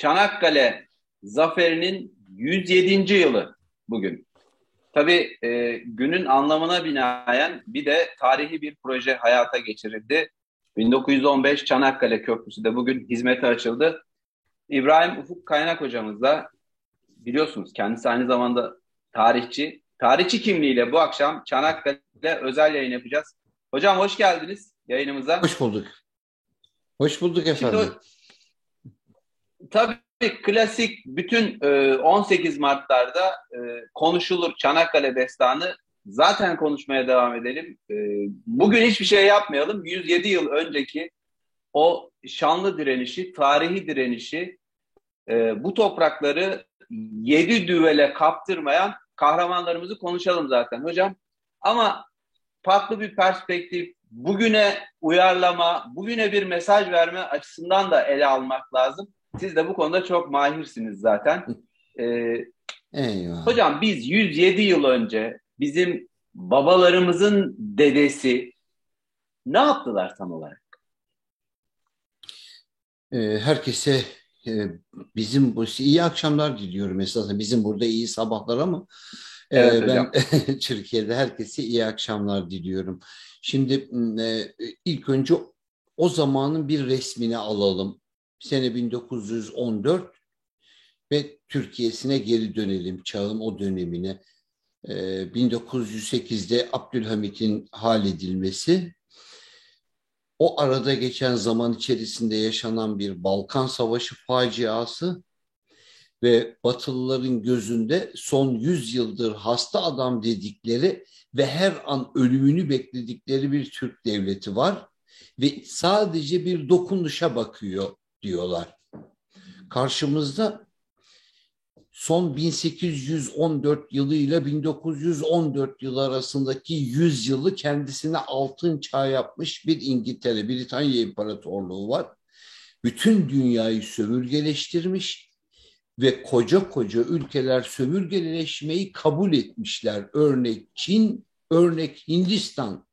Çanakkale zaferinin 107. yılı bugün. Tabii e, günün anlamına binaen bir de tarihi bir proje hayata geçirildi. 1915 Çanakkale Köprüsü de bugün hizmete açıldı. İbrahim Ufuk Kaynak hocamızla biliyorsunuz kendisi aynı zamanda tarihçi. Tarihçi kimliğiyle bu akşam Çanakkale'de özel yayın yapacağız. Hocam hoş geldiniz yayınımıza. Hoş bulduk. Hoş bulduk efendim. Şimdi, tabii klasik bütün 18 e, Mart'larda e, konuşulur Çanakkale destanı. Zaten konuşmaya devam edelim. E, bugün hiçbir şey yapmayalım. 107 yıl önceki o şanlı direnişi, tarihi direnişi, bu toprakları yedi düvele kaptırmayan kahramanlarımızı konuşalım zaten hocam. Ama farklı bir perspektif, bugüne uyarlama, bugüne bir mesaj verme açısından da ele almak lazım. Siz de bu konuda çok mahirsiniz zaten. Ee, Eyvallah. Hocam biz 107 yıl önce bizim babalarımızın dedesi ne yaptılar tam olarak? Ee, herkese e, bizim bu iyi akşamlar diliyorum esasında. Bizim burada iyi sabahlar ama e, evet, ben Türkiye'de herkese iyi akşamlar diliyorum. Şimdi e, ilk önce o zamanın bir resmini alalım sene 1914 ve Türkiye'sine geri dönelim çağın o dönemine. Ee, 1908'de Abdülhamit'in halledilmesi, o arada geçen zaman içerisinde yaşanan bir Balkan Savaşı faciası ve Batılıların gözünde son 100 yıldır hasta adam dedikleri ve her an ölümünü bekledikleri bir Türk devleti var ve sadece bir dokunuşa bakıyor diyorlar. Karşımızda son 1814 yılı ile 1914 yılı arasındaki 100 yılı kendisine altın çağ yapmış bir İngiltere, Britanya İmparatorluğu var. Bütün dünyayı sömürgeleştirmiş ve koca koca ülkeler sömürgeleşmeyi kabul etmişler. Örnek Çin, örnek Hindistan,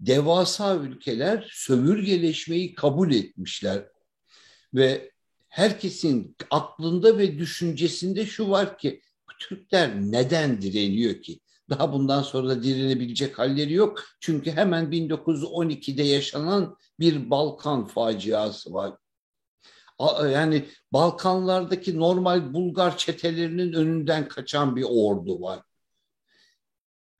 devasa ülkeler sömürgeleşmeyi kabul etmişler. Ve herkesin aklında ve düşüncesinde şu var ki Türkler neden direniyor ki? Daha bundan sonra da direnebilecek halleri yok. Çünkü hemen 1912'de yaşanan bir Balkan faciası var. Yani Balkanlardaki normal Bulgar çetelerinin önünden kaçan bir ordu var.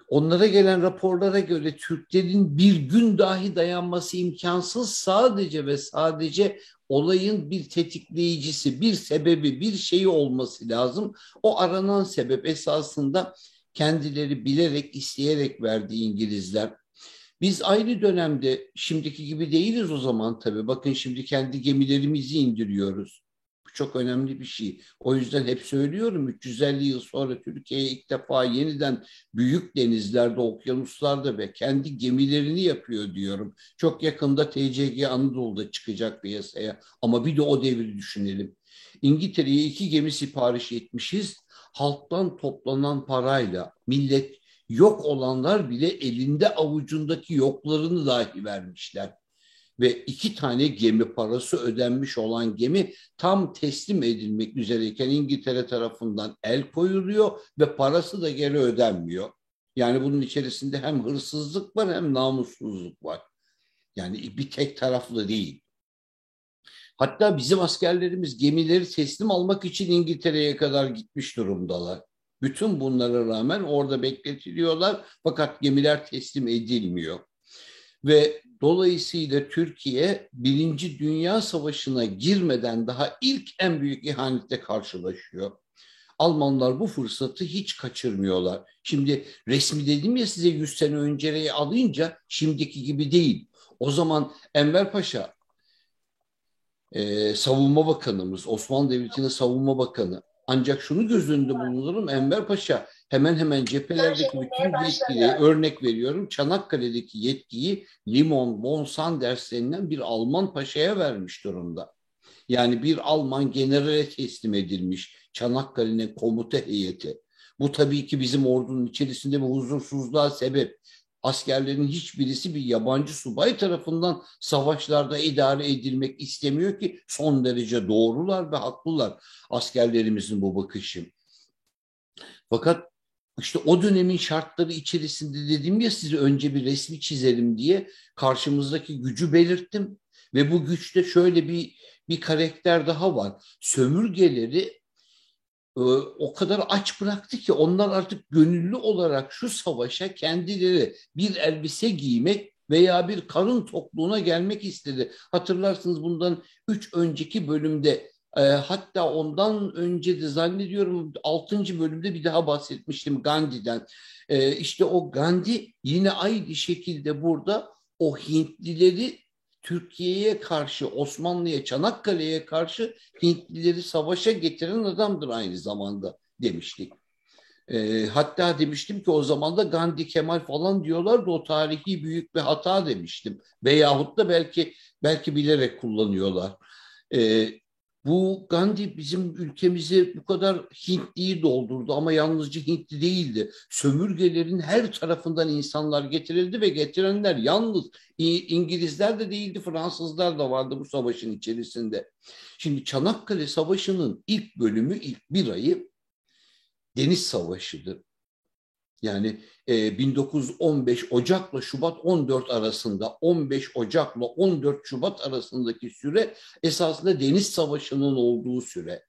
Onlara gelen raporlara göre Türklerin bir gün dahi dayanması imkansız sadece ve sadece olayın bir tetikleyicisi, bir sebebi, bir şeyi olması lazım. O aranan sebep esasında kendileri bilerek, isteyerek verdi İngilizler. Biz aynı dönemde şimdiki gibi değiliz o zaman tabii. Bakın şimdi kendi gemilerimizi indiriyoruz çok önemli bir şey. O yüzden hep söylüyorum 350 yıl sonra Türkiye ilk defa yeniden büyük denizlerde, okyanuslarda ve kendi gemilerini yapıyor diyorum. Çok yakında TCG Anadolu'da çıkacak piyasaya ama bir de o devri düşünelim. İngiltere'ye iki gemi sipariş etmişiz. Halktan toplanan parayla millet yok olanlar bile elinde avucundaki yoklarını dahi vermişler ve iki tane gemi parası ödenmiş olan gemi tam teslim edilmek üzereyken İngiltere tarafından el koyuluyor ve parası da geri ödenmiyor. Yani bunun içerisinde hem hırsızlık var hem namussuzluk var. Yani bir tek taraflı değil. Hatta bizim askerlerimiz gemileri teslim almak için İngiltere'ye kadar gitmiş durumdalar. Bütün bunlara rağmen orada bekletiliyorlar fakat gemiler teslim edilmiyor. Ve Dolayısıyla Türkiye Birinci Dünya Savaşı'na girmeden daha ilk en büyük ihanette karşılaşıyor. Almanlar bu fırsatı hiç kaçırmıyorlar. Şimdi resmi dedim ya size 100 sene önceyi alınca şimdiki gibi değil. O zaman Enver Paşa e, savunma bakanımız, Osmanlı Devleti'nin savunma bakanı. Ancak şunu göz önünde bulundurum Enver Paşa hemen hemen cephelerdeki bütün yetkiyi örnek veriyorum. Çanakkale'deki yetkiyi Limon von Sanders denilen bir Alman paşaya vermiş durumda. Yani bir Alman generale teslim edilmiş Çanakkale'nin komuta heyeti. Bu tabii ki bizim ordunun içerisinde bir huzursuzluğa sebep. Askerlerin hiçbirisi bir yabancı subay tarafından savaşlarda idare edilmek istemiyor ki son derece doğrular ve haklılar askerlerimizin bu bakışı. Fakat işte o dönemin şartları içerisinde dedim ya size önce bir resmi çizelim diye karşımızdaki gücü belirttim. Ve bu güçte şöyle bir bir karakter daha var. Sömürgeleri e, o kadar aç bıraktı ki onlar artık gönüllü olarak şu savaşa kendileri bir elbise giymek veya bir karın tokluğuna gelmek istedi. Hatırlarsınız bundan üç önceki bölümde e, hatta ondan önce de zannediyorum altıncı bölümde bir daha bahsetmiştim Gandhi'den. E, işte o Gandhi yine aynı şekilde burada o Hintlileri Türkiye'ye karşı, Osmanlı'ya, Çanakkale'ye karşı Hintlileri savaşa getiren adamdır aynı zamanda demiştik. E, hatta demiştim ki o zaman da Gandhi Kemal falan diyorlar da o tarihi büyük bir hata demiştim. Veyahut da belki belki bilerek kullanıyorlar. E, bu Gandhi bizim ülkemizi bu kadar Hintliyi doldurdu ama yalnızca Hintli değildi. Sömürgelerin her tarafından insanlar getirildi ve getirenler yalnız İngilizler de değildi, Fransızlar da vardı bu savaşın içerisinde. Şimdi Çanakkale Savaşı'nın ilk bölümü, ilk bir ayı Deniz Savaşı'dır. Yani e, 1915 Ocak'la Şubat 14 arasında 15 Ocak'la 14 Şubat arasındaki süre esasında Deniz Savaşı'nın olduğu süre.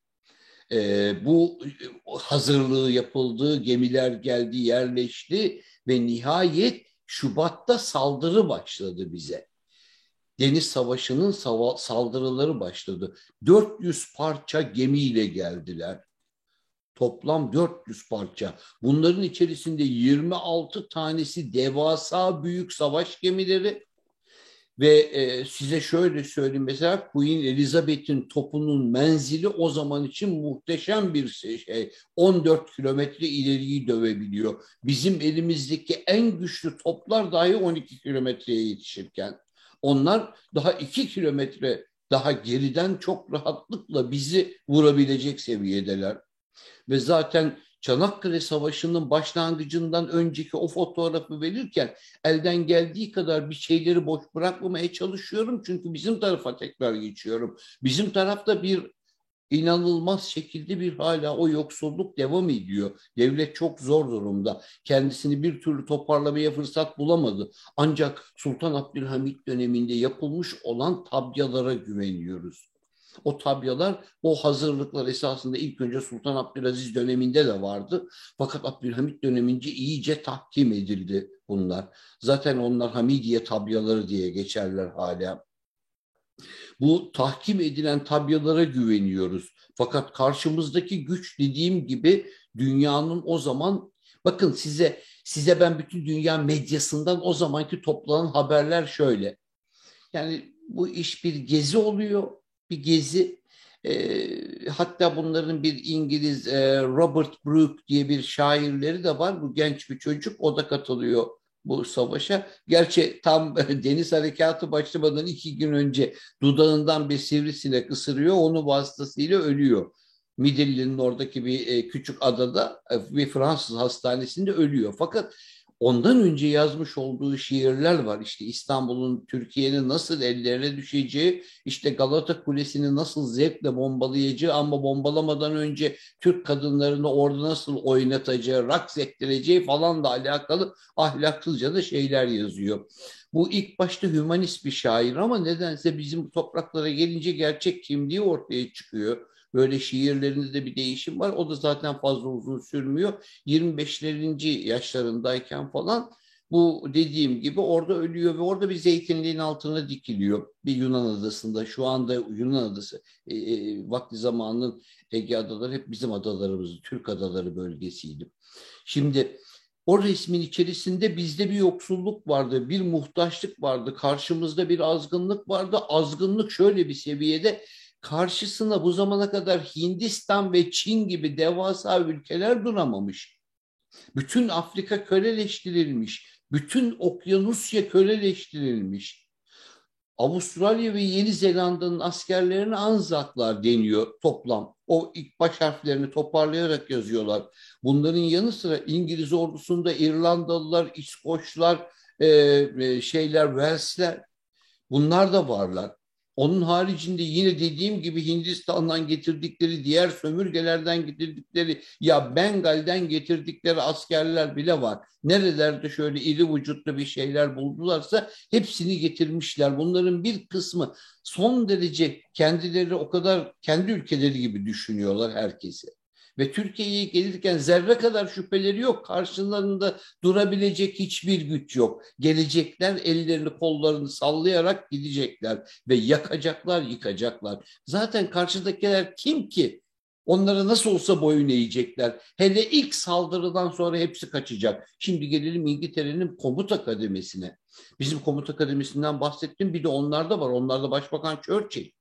E, bu hazırlığı yapıldı, gemiler geldi, yerleşti ve nihayet Şubat'ta saldırı başladı bize. Deniz Savaşı'nın saldırıları başladı. 400 parça gemiyle geldiler. Toplam 400 parça. Bunların içerisinde 26 tanesi devasa büyük savaş gemileri ve e, size şöyle söyleyeyim mesela Queen Elizabeth'in topunun menzili o zaman için muhteşem bir şey. 14 kilometre ileriyi dövebiliyor. Bizim elimizdeki en güçlü toplar dahi 12 kilometreye yetişirken onlar daha 2 kilometre daha geriden çok rahatlıkla bizi vurabilecek seviyedeler. Ve zaten Çanakkale Savaşı'nın başlangıcından önceki o fotoğrafı verirken elden geldiği kadar bir şeyleri boş bırakmamaya çalışıyorum. Çünkü bizim tarafa tekrar geçiyorum. Bizim tarafta bir inanılmaz şekilde bir hala o yoksulluk devam ediyor. Devlet çok zor durumda. Kendisini bir türlü toparlamaya fırsat bulamadı. Ancak Sultan Abdülhamit döneminde yapılmış olan tabyalara güveniyoruz. O tabyalar, o hazırlıklar esasında ilk önce Sultan Abdülaziz döneminde de vardı. Fakat Abdülhamit dönemince iyice tahkim edildi bunlar. Zaten onlar Hamidiye tabyaları diye geçerler hala. Bu tahkim edilen tabyalara güveniyoruz. Fakat karşımızdaki güç dediğim gibi dünyanın o zaman bakın size size ben bütün dünya medyasından o zamanki toplanan haberler şöyle. Yani bu iş bir gezi oluyor bir gezi. E, hatta bunların bir İngiliz e, Robert Brooke diye bir şairleri de var. Bu genç bir çocuk. O da katılıyor bu savaşa. Gerçi tam deniz harekatı başlamadan iki gün önce dudağından bir sivrisinek ısırıyor. Onu vasıtasıyla ölüyor. Midilli'nin oradaki bir e, küçük adada e, bir Fransız hastanesinde ölüyor. Fakat ondan önce yazmış olduğu şiirler var. İşte İstanbul'un Türkiye'nin nasıl ellerine düşeceği, işte Galata Kulesi'ni nasıl zevkle bombalayacağı ama bombalamadan önce Türk kadınlarını orada nasıl oynatacağı, raks ettireceği falan da alakalı ahlaksızca da şeyler yazıyor. Bu ilk başta hümanist bir şair ama nedense bizim topraklara gelince gerçek kimliği ortaya çıkıyor Böyle şiirlerinde de bir değişim var. O da zaten fazla uzun sürmüyor. 25'lerin yaşlarındayken falan bu dediğim gibi orada ölüyor ve orada bir zeytinliğin altına dikiliyor. Bir Yunan adasında. Şu anda Yunan adası e, e, vakti zamanının Ege adaları hep bizim adalarımız, Türk adaları bölgesiydi. Şimdi o resmin içerisinde bizde bir yoksulluk vardı, bir muhtaçlık vardı, karşımızda bir azgınlık vardı. Azgınlık şöyle bir seviyede karşısına bu zamana kadar Hindistan ve Çin gibi devasa ülkeler duramamış. Bütün Afrika köleleştirilmiş. Bütün Okyanusya köleleştirilmiş. Avustralya ve Yeni Zelanda'nın askerlerine Anzaklar deniyor toplam. O ilk baş harflerini toparlayarak yazıyorlar. Bunların yanı sıra İngiliz ordusunda İrlandalılar, İskoçlar, e, şeyler, Wells'ler bunlar da varlar. Onun haricinde yine dediğim gibi Hindistan'dan getirdikleri, diğer sömürgelerden getirdikleri, ya Bengal'den getirdikleri askerler bile var. Nerelerde şöyle iri vücutlu bir şeyler buldularsa hepsini getirmişler. Bunların bir kısmı son derece kendileri o kadar kendi ülkeleri gibi düşünüyorlar herkese ve Türkiye'ye gelirken zerre kadar şüpheleri yok. Karşılarında durabilecek hiçbir güç yok. Gelecekler ellerini kollarını sallayarak gidecekler ve yakacaklar yıkacaklar. Zaten karşıdakiler kim ki? Onlara nasıl olsa boyun eğecekler. Hele ilk saldırıdan sonra hepsi kaçacak. Şimdi gelelim İngiltere'nin komuta kademesine. Bizim komuta kademesinden bahsettim. Bir de onlarda var. Onlarda Başbakan Churchill.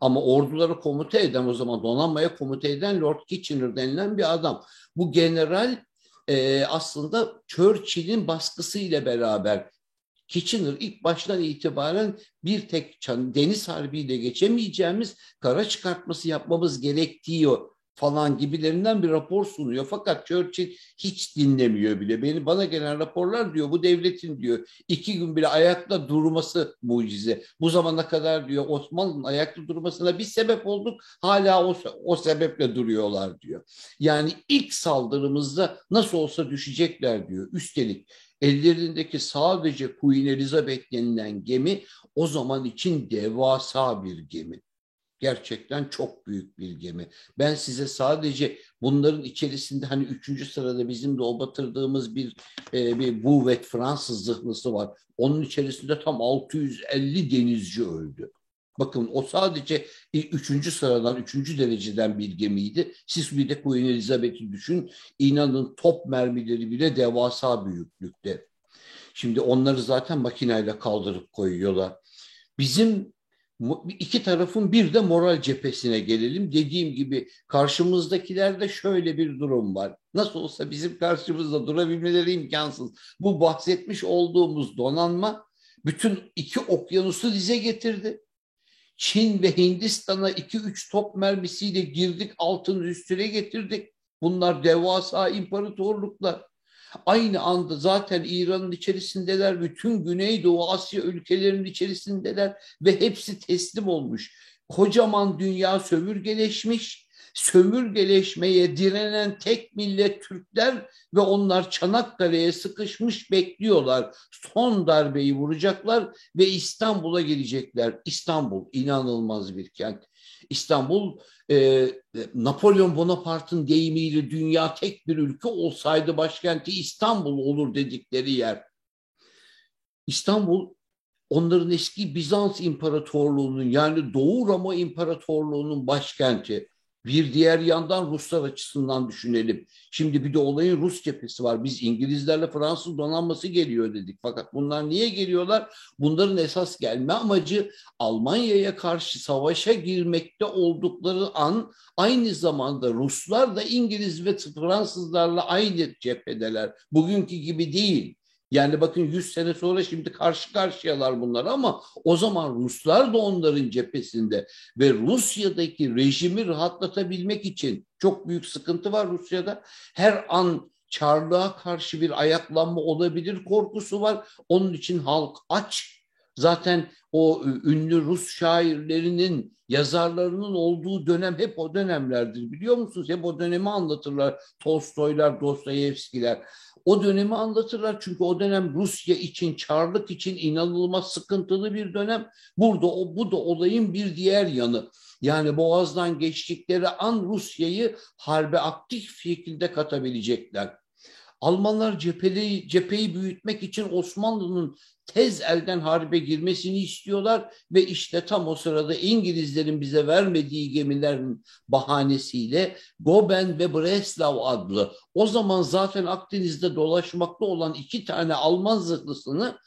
Ama orduları komuta eden o zaman donanmaya komuta eden Lord Kitchener denilen bir adam. Bu general e, aslında Churchill'in baskısıyla beraber Kitchener ilk baştan itibaren bir tek deniz harbiyle geçemeyeceğimiz kara çıkartması yapmamız gerektiği falan gibilerinden bir rapor sunuyor. Fakat Churchill hiç dinlemiyor bile. Beni bana gelen raporlar diyor bu devletin diyor iki gün bile ayakta durması mucize. Bu zamana kadar diyor Osmanlı'nın ayakta durmasına bir sebep olduk. Hala o, o sebeple duruyorlar diyor. Yani ilk saldırımızda nasıl olsa düşecekler diyor. Üstelik ellerindeki sadece Queen Elizabeth denilen gemi o zaman için devasa bir gemi. Gerçekten çok büyük bir gemi. Ben size sadece bunların içerisinde hani üçüncü sırada bizim de o batırdığımız bir e, bir Bouvet Fransız zırhlısı var. Onun içerisinde tam 650 denizci öldü. Bakın o sadece üçüncü sıradan, üçüncü dereceden bir gemiydi. Siz bir de Queen Elizabeth'i düşün. İnanın top mermileri bile devasa büyüklükte. Şimdi onları zaten makineyle kaldırıp koyuyorlar. Bizim iki tarafın bir de moral cephesine gelelim. Dediğim gibi karşımızdakilerde şöyle bir durum var. Nasıl olsa bizim karşımızda durabilmeleri imkansız. Bu bahsetmiş olduğumuz donanma bütün iki okyanusu dize getirdi. Çin ve Hindistan'a iki üç top mermisiyle girdik altın üstüne getirdik. Bunlar devasa imparatorluklar. Aynı anda zaten İran'ın içerisindeler, bütün Güneydoğu Asya ülkelerinin içerisindeler ve hepsi teslim olmuş. Kocaman dünya sömürgeleşmiş, sömürgeleşmeye direnen tek millet Türkler ve onlar Çanakkale'ye sıkışmış bekliyorlar. Son darbeyi vuracaklar ve İstanbul'a gelecekler. İstanbul inanılmaz bir kent. İstanbul e, Napolyon Bonaparte'ın deyimiyle dünya tek bir ülke olsaydı başkenti İstanbul olur dedikleri yer. İstanbul onların eski Bizans İmparatorluğu'nun yani Doğu Roma İmparatorluğu'nun başkenti. Bir diğer yandan Ruslar açısından düşünelim. Şimdi bir de olayın Rus cephesi var. Biz İngilizlerle Fransız donanması geliyor dedik. Fakat bunlar niye geliyorlar? Bunların esas gelme amacı Almanya'ya karşı savaşa girmekte oldukları an aynı zamanda Ruslar da İngiliz ve Fransızlarla aynı cephedeler. Bugünkü gibi değil. Yani bakın 100 sene sonra şimdi karşı karşıyalar bunlar ama o zaman Ruslar da onların cephesinde ve Rusya'daki rejimi rahatlatabilmek için çok büyük sıkıntı var Rusya'da. Her an Çarlığa karşı bir ayaklanma olabilir korkusu var. Onun için halk aç. Zaten o ünlü Rus şairlerinin, yazarlarının olduğu dönem hep o dönemlerdir biliyor musunuz? Hep o dönemi anlatırlar. Tolstoylar, Dostoyevskiler. O dönemi anlatırlar çünkü o dönem Rusya için, Çarlık için inanılmaz sıkıntılı bir dönem. Burada o bu da olayın bir diğer yanı. Yani Boğaz'dan geçtikleri an Rusya'yı harbe aktif şekilde katabilecekler. Almanlar cepheli, cepheyi büyütmek için Osmanlı'nın tez elden harbe girmesini istiyorlar ve işte tam o sırada İngilizlerin bize vermediği gemilerin bahanesiyle Goben ve Breslau adlı o zaman zaten Akdeniz'de dolaşmakta olan iki tane Alman zırhlısını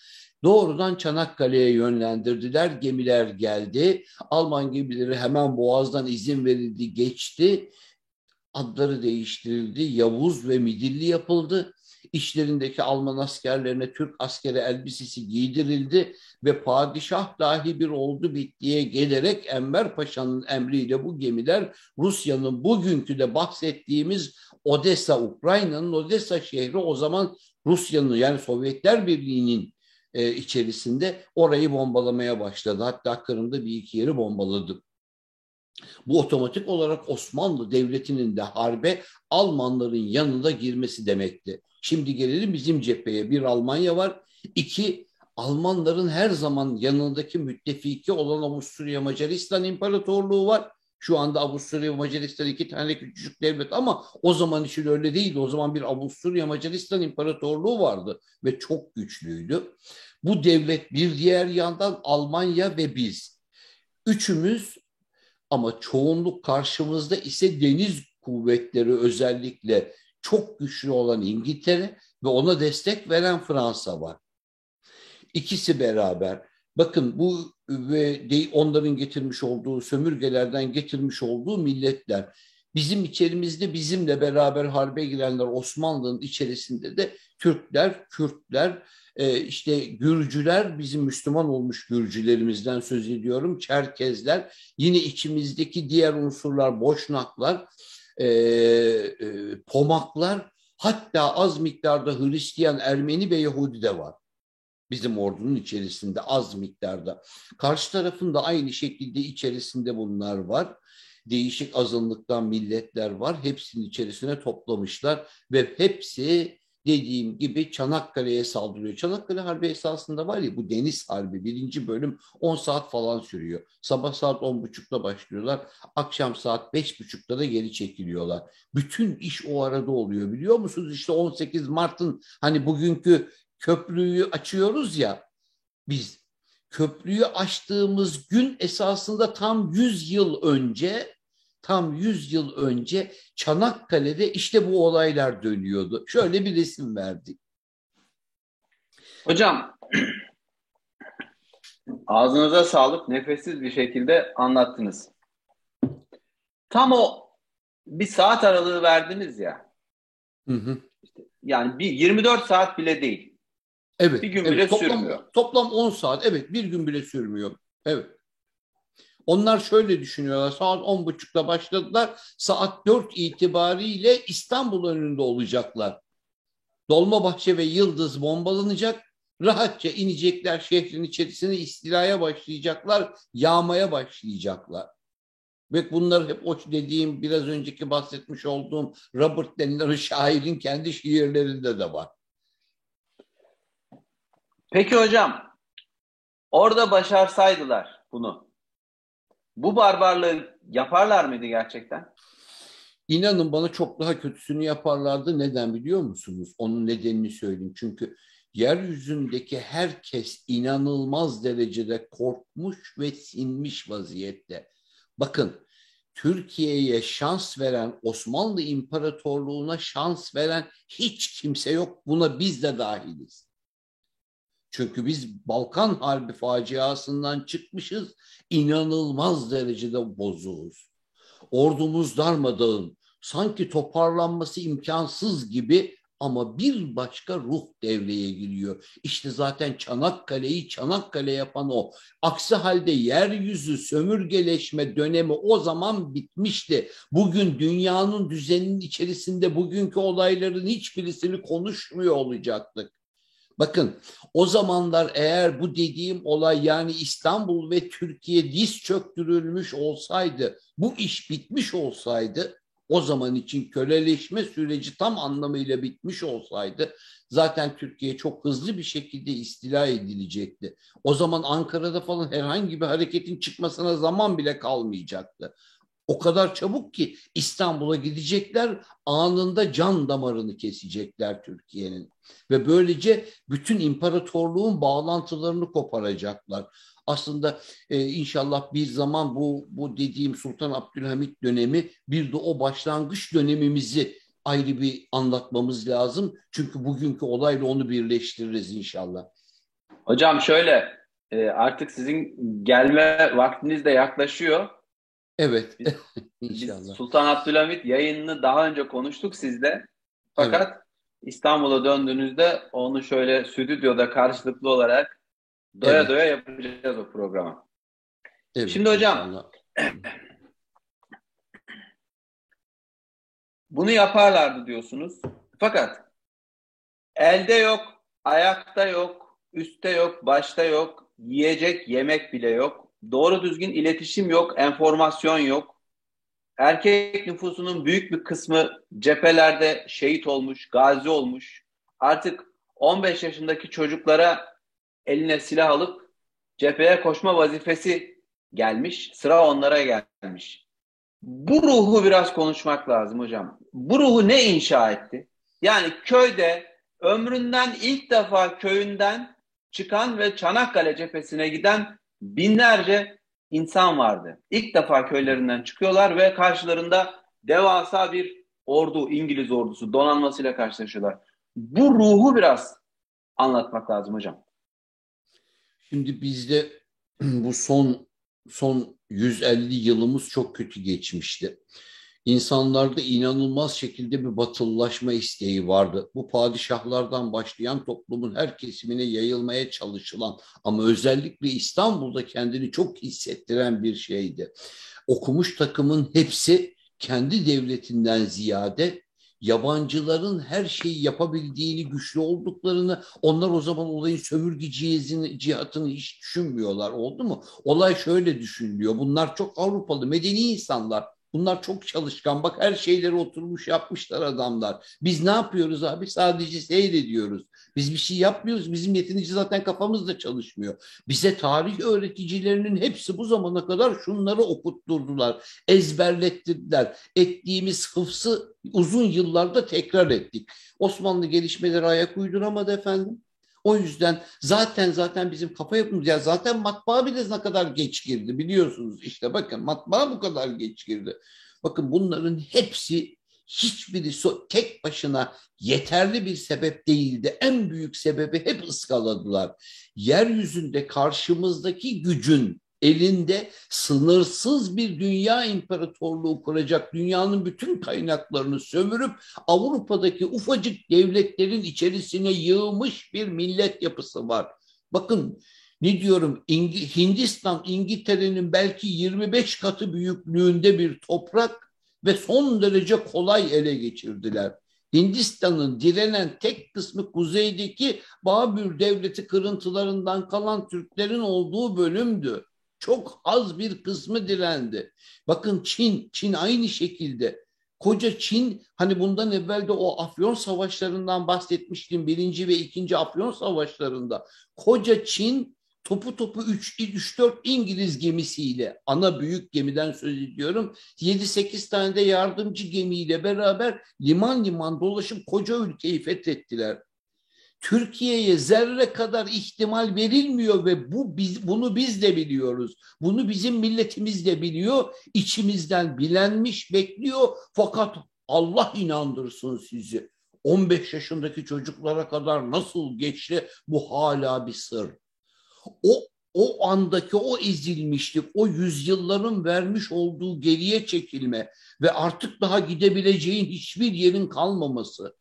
doğrudan Çanakkale'ye yönlendirdiler. Gemiler geldi. Alman gemileri hemen Boğaz'dan izin verildi, geçti. Adları değiştirildi. Yavuz ve Midilli yapıldı İşlerindeki Alman askerlerine Türk askeri elbisesi giydirildi ve padişah dahi bir oldu bittiye gelerek Enver Paşa'nın emriyle bu gemiler Rusya'nın bugünkü de bahsettiğimiz Odessa, Ukrayna'nın Odessa şehri o zaman Rusya'nın yani Sovyetler Birliği'nin e, içerisinde orayı bombalamaya başladı. Hatta Kırım'da bir iki yeri bombaladı. Bu otomatik olarak Osmanlı Devleti'nin de harbe Almanların yanında girmesi demekti. Şimdi gelelim bizim cepheye. Bir Almanya var. İki Almanların her zaman yanındaki müttefiki olan Avusturya Macaristan İmparatorluğu var. Şu anda Avusturya Macaristan iki tane küçük devlet ama o zaman için öyle değildi. O zaman bir Avusturya Macaristan İmparatorluğu vardı ve çok güçlüydü. Bu devlet bir diğer yandan Almanya ve biz. Üçümüz ama çoğunluk karşımızda ise deniz kuvvetleri özellikle çok güçlü olan İngiltere ve ona destek veren Fransa var. İkisi beraber. Bakın bu ve onların getirmiş olduğu sömürgelerden getirmiş olduğu milletler. Bizim içerimizde bizimle beraber harbe girenler Osmanlı'nın içerisinde de Türkler, Kürtler, e, işte Gürcüler, bizim Müslüman olmuş Gürcülerimizden söz ediyorum, Çerkezler, yine içimizdeki diğer unsurlar, Boşnaklar, e, e, Pomaklar, hatta az miktarda Hristiyan, Ermeni ve Yahudi de var. Bizim ordunun içerisinde az miktarda. Karşı tarafında aynı şekilde içerisinde bunlar var. Değişik azınlıktan milletler var. Hepsinin içerisine toplamışlar ve hepsi dediğim gibi Çanakkale'ye saldırıyor. Çanakkale Harbi esasında var ya bu Deniz Harbi birinci bölüm 10 saat falan sürüyor. Sabah saat 10.30'da başlıyorlar. Akşam saat 5.30'da da geri çekiliyorlar. Bütün iş o arada oluyor biliyor musunuz? İşte 18 Mart'ın hani bugünkü köprüyü açıyoruz ya biz. Köprüyü açtığımız gün esasında tam 100 yıl önce tam 100 yıl önce Çanakkale'de işte bu olaylar dönüyordu. Şöyle bir resim verdik. Hocam ağzınıza sağlık nefessiz bir şekilde anlattınız. Tam o bir saat aralığı verdiniz ya. Hı hı. yani bir 24 saat bile değil. Evet. Bir gün evet. bile toplam, sürmüyor. Toplam 10 saat. Evet bir gün bile sürmüyor. Evet. Onlar şöyle düşünüyorlar. Saat 10.30'da başladılar. Saat 4 itibariyle İstanbul önünde olacaklar. Dolmabahçe ve Yıldız bombalanacak. Rahatça inecekler şehrin içerisine istilaya başlayacaklar. Yağmaya başlayacaklar. Ve bunlar hep o dediğim biraz önceki bahsetmiş olduğum Robert denilen şairin kendi şiirlerinde de var. Peki hocam, orada başarsaydılar bunu, bu barbarlığı yaparlar mıydı gerçekten? İnanın bana çok daha kötüsünü yaparlardı. Neden biliyor musunuz? Onun nedenini söyleyeyim. Çünkü yeryüzündeki herkes inanılmaz derecede korkmuş ve sinmiş vaziyette. Bakın Türkiye'ye şans veren, Osmanlı İmparatorluğu'na şans veren hiç kimse yok. Buna biz de dahiliz. Çünkü biz Balkan Harbi faciasından çıkmışız. inanılmaz derecede bozuğuz. Ordumuz darmadağın. Sanki toparlanması imkansız gibi ama bir başka ruh devreye giriyor. İşte zaten Çanakkale'yi Çanakkale yapan o. Aksi halde yeryüzü sömürgeleşme dönemi o zaman bitmişti. Bugün dünyanın düzeninin içerisinde bugünkü olayların hiçbirisini konuşmuyor olacaktık. Bakın o zamanlar eğer bu dediğim olay yani İstanbul ve Türkiye diz çöktürülmüş olsaydı, bu iş bitmiş olsaydı, o zaman için köleleşme süreci tam anlamıyla bitmiş olsaydı zaten Türkiye çok hızlı bir şekilde istila edilecekti. O zaman Ankara'da falan herhangi bir hareketin çıkmasına zaman bile kalmayacaktı. O kadar çabuk ki İstanbul'a gidecekler anında can damarını kesecekler Türkiye'nin. Ve böylece bütün imparatorluğun bağlantılarını koparacaklar. Aslında e, inşallah bir zaman bu, bu dediğim Sultan Abdülhamit dönemi bir de o başlangıç dönemimizi ayrı bir anlatmamız lazım. Çünkü bugünkü olayla onu birleştiririz inşallah. Hocam şöyle e, artık sizin gelme vaktiniz de yaklaşıyor. Evet. Biz, İnşallah. Biz Sultan Abdülhamit yayınını daha önce konuştuk sizle. Fakat evet. İstanbul'a döndüğünüzde onu şöyle stüdyoda karşılıklı olarak doya evet. doya yapacağız o programı. Evet, Şimdi hocam bunu yaparlardı diyorsunuz. Fakat elde yok, ayakta yok, üstte yok, başta yok, yiyecek yemek bile yok. Doğru düzgün iletişim yok, enformasyon yok. Erkek nüfusunun büyük bir kısmı cephelerde şehit olmuş, gazi olmuş. Artık 15 yaşındaki çocuklara eline silah alıp cepheye koşma vazifesi gelmiş. Sıra onlara gelmiş. Bu ruhu biraz konuşmak lazım hocam. Bu ruhu ne inşa etti? Yani köyde ömründen ilk defa köyünden çıkan ve Çanakkale cephesine giden binlerce insan vardı. İlk defa köylerinden çıkıyorlar ve karşılarında devasa bir ordu, İngiliz ordusu donanmasıyla karşılaşıyorlar. Bu ruhu biraz anlatmak lazım hocam. Şimdi bizde bu son son 150 yılımız çok kötü geçmişti. İnsanlarda inanılmaz şekilde bir batılılaşma isteği vardı. Bu padişahlardan başlayan toplumun her kesimine yayılmaya çalışılan ama özellikle İstanbul'da kendini çok hissettiren bir şeydi. Okumuş takımın hepsi kendi devletinden ziyade yabancıların her şeyi yapabildiğini, güçlü olduklarını, onlar o zaman olayın sömürge cihatını hiç düşünmüyorlar. Oldu mu? Olay şöyle düşünülüyor. Bunlar çok Avrupalı, medeni insanlar. Bunlar çok çalışkan. Bak her şeyleri oturmuş yapmışlar adamlar. Biz ne yapıyoruz abi? Sadece seyrediyoruz. Biz bir şey yapmıyoruz. Bizim yeterince zaten kafamızda çalışmıyor. Bize tarih öğreticilerinin hepsi bu zamana kadar şunları okutturdular. Ezberlettirdiler. Ettiğimiz hıfsı uzun yıllarda tekrar ettik. Osmanlı gelişmeleri ayak uyduramadı efendim. O yüzden zaten zaten bizim kafa yapımız ya zaten matbaa bile ne kadar geç girdi biliyorsunuz işte bakın matbaa bu kadar geç girdi. Bakın bunların hepsi hiçbiri tek başına yeterli bir sebep değildi. En büyük sebebi hep ıskaladılar. Yeryüzünde karşımızdaki gücün elinde sınırsız bir dünya imparatorluğu kuracak, dünyanın bütün kaynaklarını sömürüp Avrupa'daki ufacık devletlerin içerisine yığmış bir millet yapısı var. Bakın ne diyorum İngi, Hindistan İngiltere'nin belki 25 katı büyüklüğünde bir toprak ve son derece kolay ele geçirdiler. Hindistan'ın direnen tek kısmı kuzeydeki Babür devleti kırıntılarından kalan Türklerin olduğu bölümdü. Çok az bir kısmı direndi. Bakın Çin, Çin aynı şekilde. Koca Çin hani bundan evvel de o Afyon savaşlarından bahsetmiştim. Birinci ve ikinci Afyon savaşlarında. Koca Çin topu topu 3-4 İngiliz gemisiyle ana büyük gemiden söz ediyorum. 7-8 tane de yardımcı gemiyle beraber liman liman dolaşıp koca ülkeyi fethettiler. Türkiye'ye zerre kadar ihtimal verilmiyor ve bu biz, bunu biz de biliyoruz. Bunu bizim milletimiz de biliyor. İçimizden bilenmiş bekliyor fakat Allah inandırsın sizi. 15 yaşındaki çocuklara kadar nasıl geçti bu hala bir sır. O o andaki o ezilmişlik, o yüzyılların vermiş olduğu geriye çekilme ve artık daha gidebileceğin hiçbir yerin kalmaması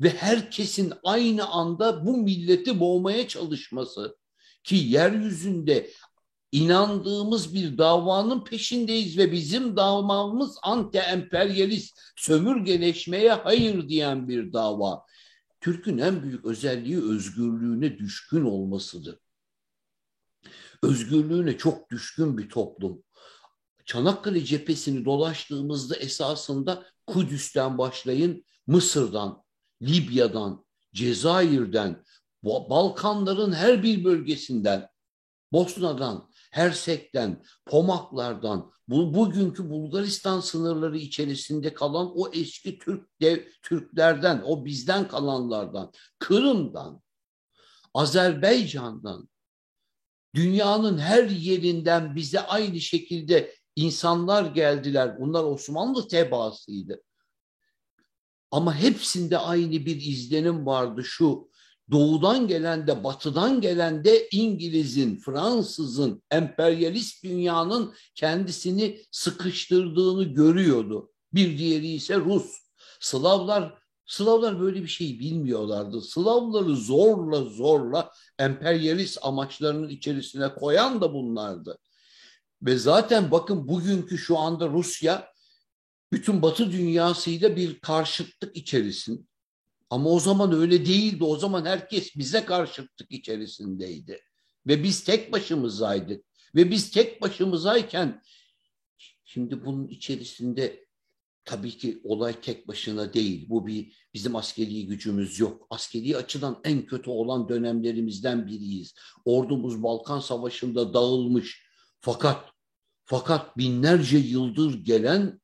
ve herkesin aynı anda bu milleti boğmaya çalışması ki yeryüzünde inandığımız bir davanın peşindeyiz ve bizim davamız anti-emperyalist sömürgeleşmeye hayır diyen bir dava. Türk'ün en büyük özelliği özgürlüğüne düşkün olmasıdır. Özgürlüğüne çok düşkün bir toplum. Çanakkale cephesini dolaştığımızda esasında Kudüs'ten başlayın, Mısır'dan, Libya'dan, Cezayir'den, Balkanların her bir bölgesinden, Bosna'dan, Hersek'ten, Pomaklar'dan, bu, bugünkü Bulgaristan sınırları içerisinde kalan o eski Türk dev, Türklerden, o bizden kalanlardan, Kırım'dan, Azerbaycan'dan, dünyanın her yerinden bize aynı şekilde insanlar geldiler. Bunlar Osmanlı tebaasıydı. Ama hepsinde aynı bir izlenim vardı şu. Doğudan gelen de batıdan gelen de İngiliz'in, Fransız'ın, emperyalist dünyanın kendisini sıkıştırdığını görüyordu. Bir diğeri ise Rus. Slavlar Slavlar böyle bir şey bilmiyorlardı. Slavları zorla zorla emperyalist amaçlarının içerisine koyan da bunlardı. Ve zaten bakın bugünkü şu anda Rusya bütün Batı dünyasıyla bir karşıtlık içerisin, Ama o zaman öyle değildi. O zaman herkes bize karşıtlık içerisindeydi. Ve biz tek başımızaydık. Ve biz tek başımızayken şimdi bunun içerisinde tabii ki olay tek başına değil. Bu bir bizim askeri gücümüz yok. Askeri açıdan en kötü olan dönemlerimizden biriyiz. Ordumuz Balkan Savaşı'nda dağılmış. Fakat fakat binlerce yıldır gelen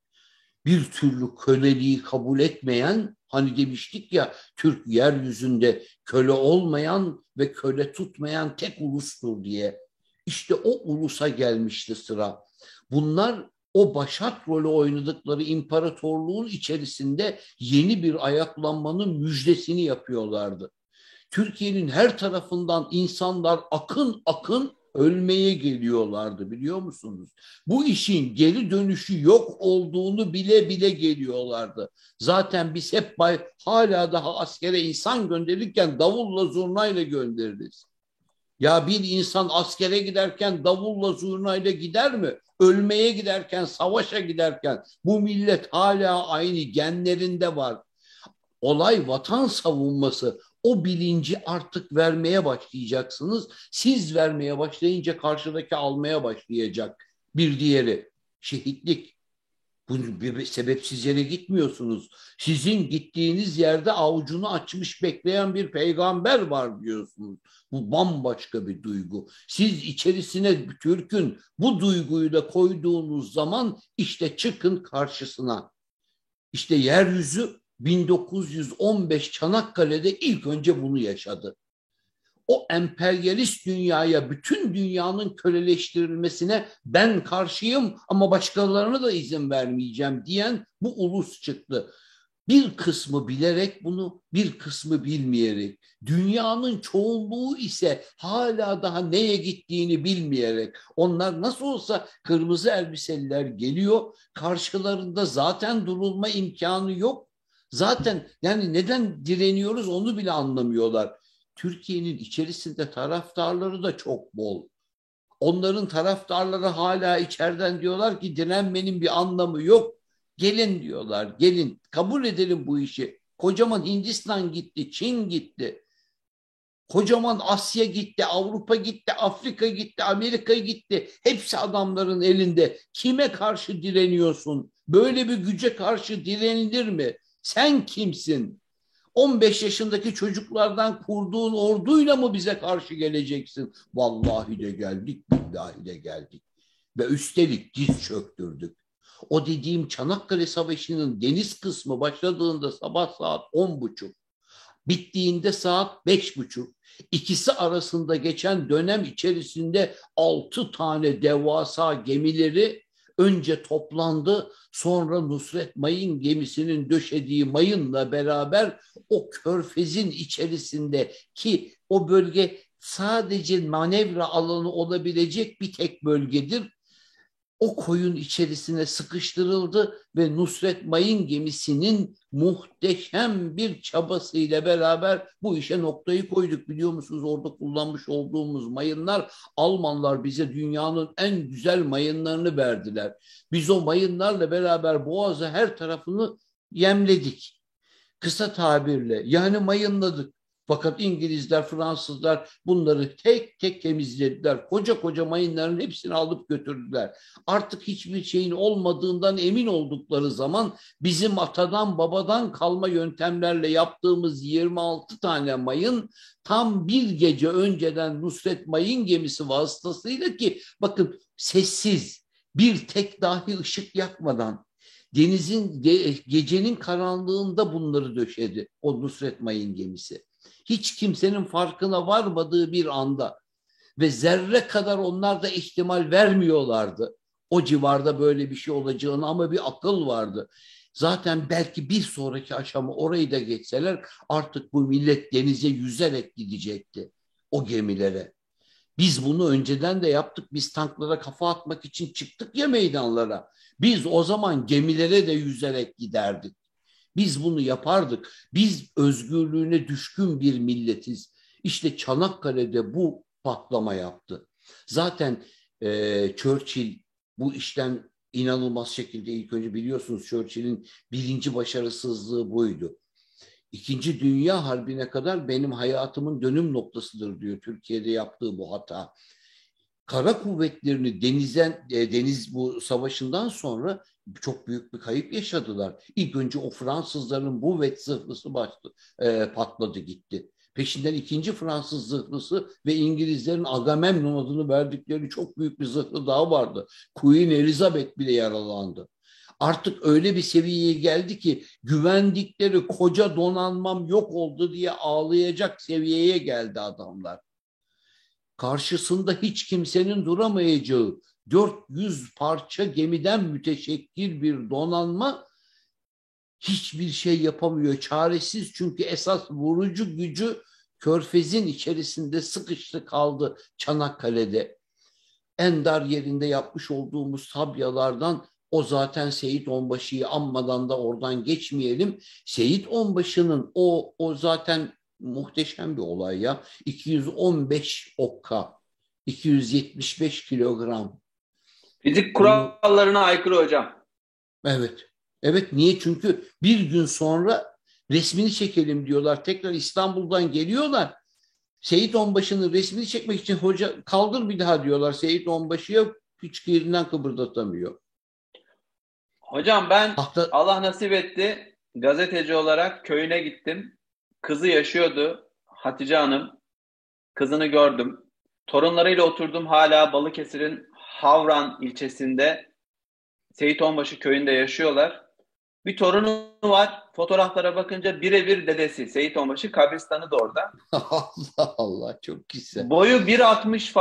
bir türlü köleliği kabul etmeyen hani demiştik ya Türk yeryüzünde köle olmayan ve köle tutmayan tek ulustur diye. İşte o ulusa gelmişti sıra. Bunlar o başat rolü oynadıkları imparatorluğun içerisinde yeni bir ayaklanmanın müjdesini yapıyorlardı. Türkiye'nin her tarafından insanlar akın akın ölmeye geliyorlardı biliyor musunuz? Bu işin geri dönüşü yok olduğunu bile bile geliyorlardı. Zaten biz hep bay, hala daha askere insan gönderirken davulla zurnayla göndeririz. Ya bir insan askere giderken davulla zurnayla gider mi? Ölmeye giderken, savaşa giderken bu millet hala aynı genlerinde var. Olay vatan savunması. O bilinci artık vermeye başlayacaksınız. Siz vermeye başlayınca karşıdaki almaya başlayacak. Bir diğeri şehitlik. Bu bir sebepsiz yere gitmiyorsunuz. Sizin gittiğiniz yerde avucunu açmış bekleyen bir peygamber var diyorsunuz. Bu bambaşka bir duygu. Siz içerisine Türk'ün bu duyguyu da koyduğunuz zaman işte çıkın karşısına. İşte yeryüzü 1915 Çanakkale'de ilk önce bunu yaşadı. O emperyalist dünyaya, bütün dünyanın köleleştirilmesine ben karşıyım ama başkalarına da izin vermeyeceğim diyen bu ulus çıktı. Bir kısmı bilerek bunu, bir kısmı bilmeyerek. Dünyanın çoğunluğu ise hala daha neye gittiğini bilmeyerek. Onlar nasıl olsa kırmızı elbiseliler geliyor. Karşılarında zaten durulma imkanı yok. Zaten yani neden direniyoruz onu bile anlamıyorlar. Türkiye'nin içerisinde taraftarları da çok bol. Onların taraftarları hala içeriden diyorlar ki direnmenin bir anlamı yok. Gelin diyorlar, gelin kabul edelim bu işi. Kocaman Hindistan gitti, Çin gitti. Kocaman Asya gitti, Avrupa gitti, Afrika gitti, Amerika gitti. Hepsi adamların elinde. Kime karşı direniyorsun? Böyle bir güce karşı direnilir mi? Sen kimsin? 15 yaşındaki çocuklardan kurduğun orduyla mı bize karşı geleceksin? Vallahi de geldik, billahi de geldik. Ve üstelik diz çöktürdük. O dediğim Çanakkale Savaşı'nın deniz kısmı başladığında sabah saat on buçuk, bittiğinde saat beş buçuk. İkisi arasında geçen dönem içerisinde altı tane devasa gemileri önce toplandı sonra Nusret Mayın gemisinin döşediği mayınla beraber o körfezin içerisinde ki o bölge sadece manevra alanı olabilecek bir tek bölgedir o koyun içerisine sıkıştırıldı ve Nusret Mayın gemisinin muhteşem bir çabasıyla beraber bu işe noktayı koyduk. Biliyor musunuz orada kullanmış olduğumuz mayınlar Almanlar bize dünyanın en güzel mayınlarını verdiler. Biz o mayınlarla beraber Boğaz'ı her tarafını yemledik. Kısa tabirle yani mayınladık. Fakat İngilizler, Fransızlar bunları tek tek temizlediler. Koca koca mayınların hepsini alıp götürdüler. Artık hiçbir şeyin olmadığından emin oldukları zaman bizim atadan babadan kalma yöntemlerle yaptığımız 26 tane mayın tam bir gece önceden Nusret Mayın gemisi vasıtasıyla ki bakın sessiz bir tek dahi ışık yakmadan denizin gecenin karanlığında bunları döşedi o Nusret Mayın gemisi hiç kimsenin farkına varmadığı bir anda ve zerre kadar onlar da ihtimal vermiyorlardı. O civarda böyle bir şey olacağını ama bir akıl vardı. Zaten belki bir sonraki aşama orayı da geçseler artık bu millet denize yüzerek gidecekti o gemilere. Biz bunu önceden de yaptık. Biz tanklara kafa atmak için çıktık ya meydanlara. Biz o zaman gemilere de yüzerek giderdik. Biz bunu yapardık. Biz özgürlüğüne düşkün bir milletiz. İşte Çanakkale'de bu patlama yaptı. Zaten e, Churchill bu işten inanılmaz şekilde ilk önce biliyorsunuz Churchill'in birinci başarısızlığı buydu. İkinci Dünya Harbi'ne kadar benim hayatımın dönüm noktasıdır diyor Türkiye'de yaptığı bu hata. Kara kuvvetlerini denizden e, deniz bu savaşından sonra çok büyük bir kayıp yaşadılar. İlk önce o Fransızların bu vet zırhlısı başladı, e, patladı gitti. Peşinden ikinci Fransız zırhlısı ve İngilizlerin Agamemnon adını verdikleri çok büyük bir zırhlı daha vardı. Queen Elizabeth bile yaralandı. Artık öyle bir seviyeye geldi ki güvendikleri koca donanmam yok oldu diye ağlayacak seviyeye geldi adamlar. Karşısında hiç kimsenin duramayacağı 400 parça gemiden müteşekkil bir donanma hiçbir şey yapamıyor. Çaresiz çünkü esas vurucu gücü Körfez'in içerisinde sıkıştı kaldı Çanakkale'de. En dar yerinde yapmış olduğumuz tabyalardan o zaten Seyit Onbaşı'yı anmadan da oradan geçmeyelim. Seyit Onbaşı'nın o, o zaten muhteşem bir olay ya. 215 okka, 275 kilogram. Fizik kurallarına aykırı hocam. Evet. Evet niye? Çünkü bir gün sonra resmini çekelim diyorlar. Tekrar İstanbul'dan geliyorlar. Seyit Onbaşı'nın resmini çekmek için hoca kaldır bir daha diyorlar. Seyit Onbaşı'ya hiç yerinden kıpırdatamıyor. Hocam ben Hafta... Allah nasip etti gazeteci olarak köyüne gittim. Kızı yaşıyordu Hatice Hanım. Kızını gördüm. Torunlarıyla oturdum hala Balıkesir'in Havran ilçesinde Seyit Onbaşı köyünde yaşıyorlar. Bir torunu var. Fotoğraflara bakınca birebir dedesi. Seyit Onbaşı kabristanı da orada. Allah Allah çok güzel. Boyu 1.60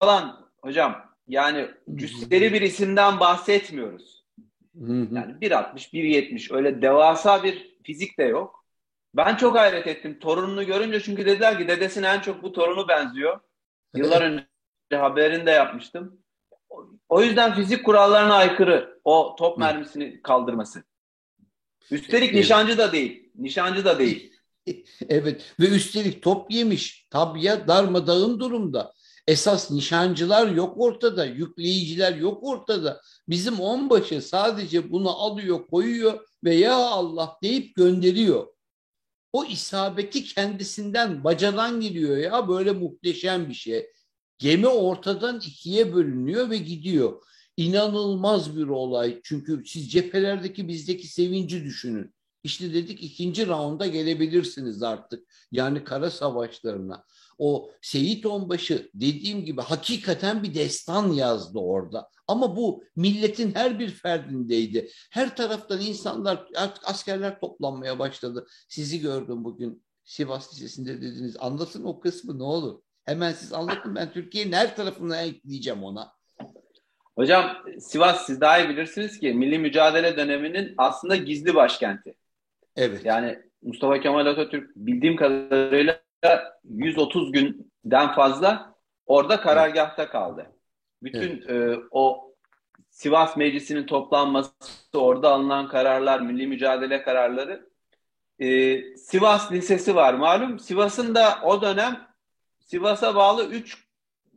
falan hocam. Yani cüsseli bir isimden bahsetmiyoruz. Yani 1.60, 1.70 öyle devasa bir fizik de yok. Ben çok hayret ettim torununu görünce çünkü dediler ki dedesine en çok bu torunu benziyor. Yıllar önce haberini de yapmıştım. O yüzden fizik kurallarına aykırı o top mermisini kaldırması. Üstelik nişancı da değil. Nişancı da değil. evet ve üstelik top yemiş. Tabiye darmadağın durumda. Esas nişancılar yok ortada, yükleyiciler yok ortada. Bizim onbaşı sadece bunu alıyor, koyuyor ve ya Allah deyip gönderiyor. O isabeti kendisinden, bacadan geliyor ya böyle muhteşem bir şey. Gemi ortadan ikiye bölünüyor ve gidiyor. İnanılmaz bir olay. Çünkü siz cephelerdeki bizdeki sevinci düşünün. İşte dedik ikinci raunda gelebilirsiniz artık. Yani kara savaşlarına. O Seyit Onbaşı dediğim gibi hakikaten bir destan yazdı orada. Ama bu milletin her bir ferdindeydi. Her taraftan insanlar artık askerler toplanmaya başladı. Sizi gördüm bugün Sivas Lisesi'nde dediniz. Anlatın o kısmı ne olur. Hemen siz anlatın ben Türkiye'nin her tarafına ekleyeceğim ona. Hocam Sivas siz daha iyi bilirsiniz ki milli mücadele döneminin aslında gizli başkenti. Evet. Yani Mustafa Kemal Atatürk bildiğim kadarıyla 130 günden fazla orada karargahta kaldı. Bütün evet. e, o Sivas Meclisi'nin toplanması, orada alınan kararlar, milli mücadele kararları. E, Sivas Lisesi var malum. Sivas'ın da o dönem Sivas'a bağlı 3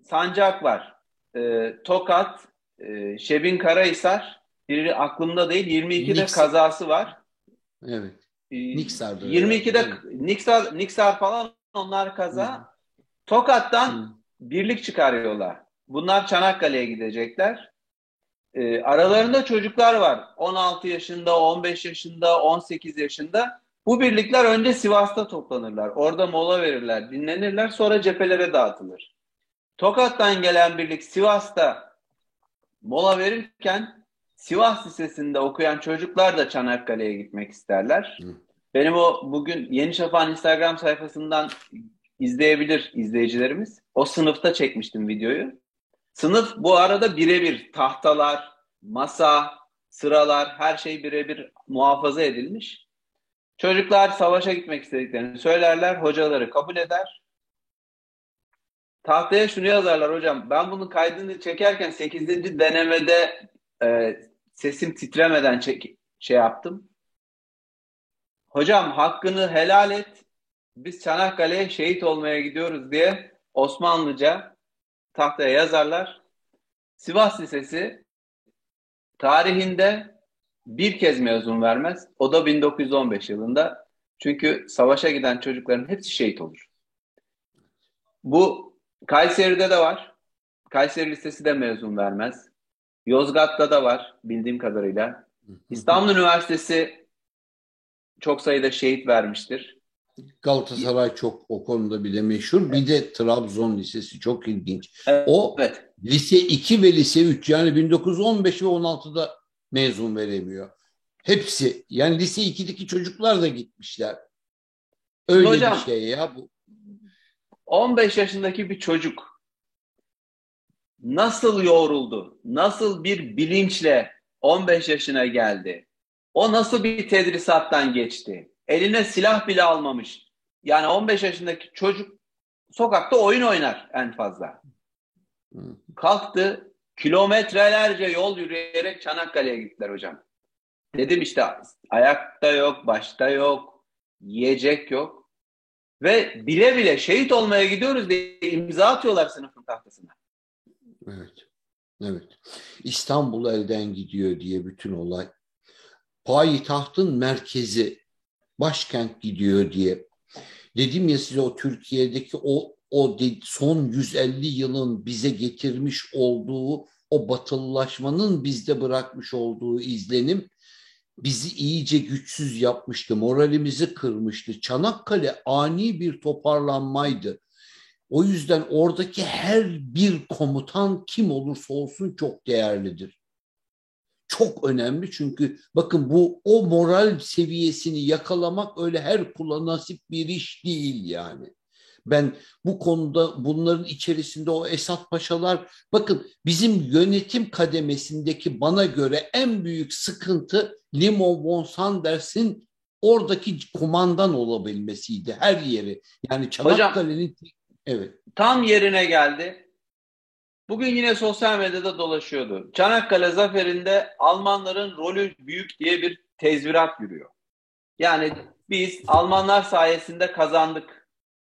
sancak var. E, Tokat, e, Şebin Karahisar, biri aklımda değil, 22'de Niks. kazası var. Evet. E, Niksar'da. 22'de yani. Niksar, Niksar falan onlar kaza. Hı. Tokat'tan Hı. birlik çıkarıyorlar. Bunlar Çanakkale'ye gidecekler. E, aralarında çocuklar var. 16 yaşında, 15 yaşında, 18 yaşında. Bu birlikler önce Sivas'ta toplanırlar. Orada mola verirler, dinlenirler. Sonra cephelere dağıtılır. Tokat'tan gelen birlik Sivas'ta mola verirken Sivas Lisesi'nde okuyan çocuklar da Çanakkale'ye gitmek isterler. Hı. Benim o bugün Yeni Şafak'ın Instagram sayfasından izleyebilir izleyicilerimiz. O sınıfta çekmiştim videoyu. Sınıf bu arada birebir tahtalar, masa, sıralar her şey birebir muhafaza edilmiş. Çocuklar savaşa gitmek istediklerini söylerler, hocaları kabul eder. Tahtaya şunu yazarlar hocam. Ben bunun kaydını çekerken 8. denemede e, sesim titremeden çek, şey yaptım. Hocam hakkını helal et. Biz Çanakkale'ye şehit olmaya gidiyoruz diye Osmanlıca tahtaya yazarlar. Sivas Lisesi tarihinde bir kez mezun vermez. O da 1915 yılında. Çünkü savaşa giden çocukların hepsi şehit olur. Bu Kayseri'de de var. Kayseri Lisesi de mezun vermez. Yozgat'ta da var bildiğim kadarıyla. İstanbul Üniversitesi çok sayıda şehit vermiştir. Galatasaray çok o konuda bile meşhur. Bir de Trabzon Lisesi çok ilginç. Evet. O lise 2 ve lise 3 yani 1915 ve 16'da mezun veremiyor. Hepsi yani lise 2'deki çocuklar da gitmişler. Öyle Hocam, bir şey ya bu. 15 yaşındaki bir çocuk nasıl yoğruldu? Nasıl bir bilinçle 15 yaşına geldi? O nasıl bir tedrisattan geçti? Eline silah bile almamış. Yani 15 yaşındaki çocuk sokakta oyun oynar en fazla. Kalktı kilometrelerce yol yürüyerek Çanakkale'ye gittiler hocam. Dedim işte ayakta yok, başta yok, yiyecek yok. Ve bile bile şehit olmaya gidiyoruz diye imza atıyorlar sınıfın tahtasına. Evet. Evet. İstanbul elden gidiyor diye bütün olay. Payitahtın merkezi, başkent gidiyor diye. Dedim ya size o Türkiye'deki o o son 150 yılın bize getirmiş olduğu o batılılaşmanın bizde bırakmış olduğu izlenim bizi iyice güçsüz yapmıştı, moralimizi kırmıştı. Çanakkale ani bir toparlanmaydı. O yüzden oradaki her bir komutan kim olursa olsun çok değerlidir. Çok önemli çünkü bakın bu o moral seviyesini yakalamak öyle her kula nasip bir iş değil yani. Ben bu konuda bunların içerisinde o Esat Paşalar bakın bizim yönetim kademesindeki bana göre en büyük sıkıntı Limon von Sanders'in oradaki kumandan olabilmesiydi her yeri. Yani Çanakkale'nin evet. Tam yerine geldi. Bugün yine sosyal medyada dolaşıyordu. Çanakkale zaferinde Almanların rolü büyük diye bir tezvirat yürüyor. Yani biz Almanlar sayesinde kazandık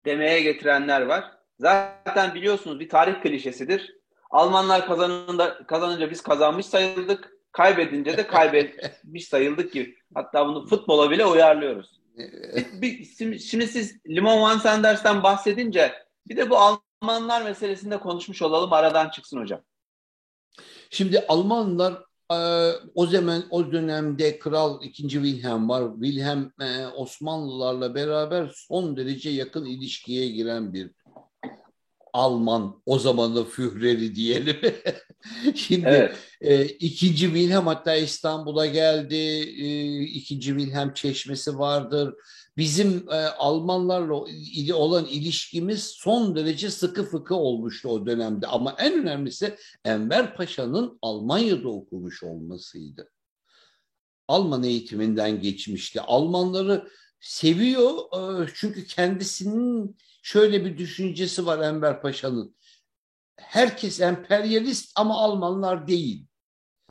demeye getirenler var. Zaten biliyorsunuz bir tarih klişesidir. Almanlar kazanında, kazanınca biz kazanmış sayıldık. Kaybedince de kaybetmiş sayıldık ki. Hatta bunu futbola bile uyarlıyoruz. şimdi siz Limon Van Sanders'ten bahsedince bir de bu Almanlar meselesinde konuşmuş olalım aradan çıksın hocam. Şimdi Almanlar e, o zaman o dönemde Kral 2. Wilhelm var. Wilhelm e, Osmanlılarla beraber son derece yakın ilişkiye giren bir Alman o zamanı Führer'i diyelim. Şimdi evet. e, ikinci Wilhelm hatta İstanbul'a geldi. E, ikinci Wilhelm çeşmesi vardır. Bizim e, Almanlarla olan ilişkimiz son derece sıkı fıkı olmuştu o dönemde. Ama en önemlisi Enver Paşa'nın Almanya'da okumuş olmasıydı. Alman eğitiminden geçmişti. Almanları seviyor e, çünkü kendisinin şöyle bir düşüncesi var Enver Paşa'nın. Herkes emperyalist ama Almanlar değil.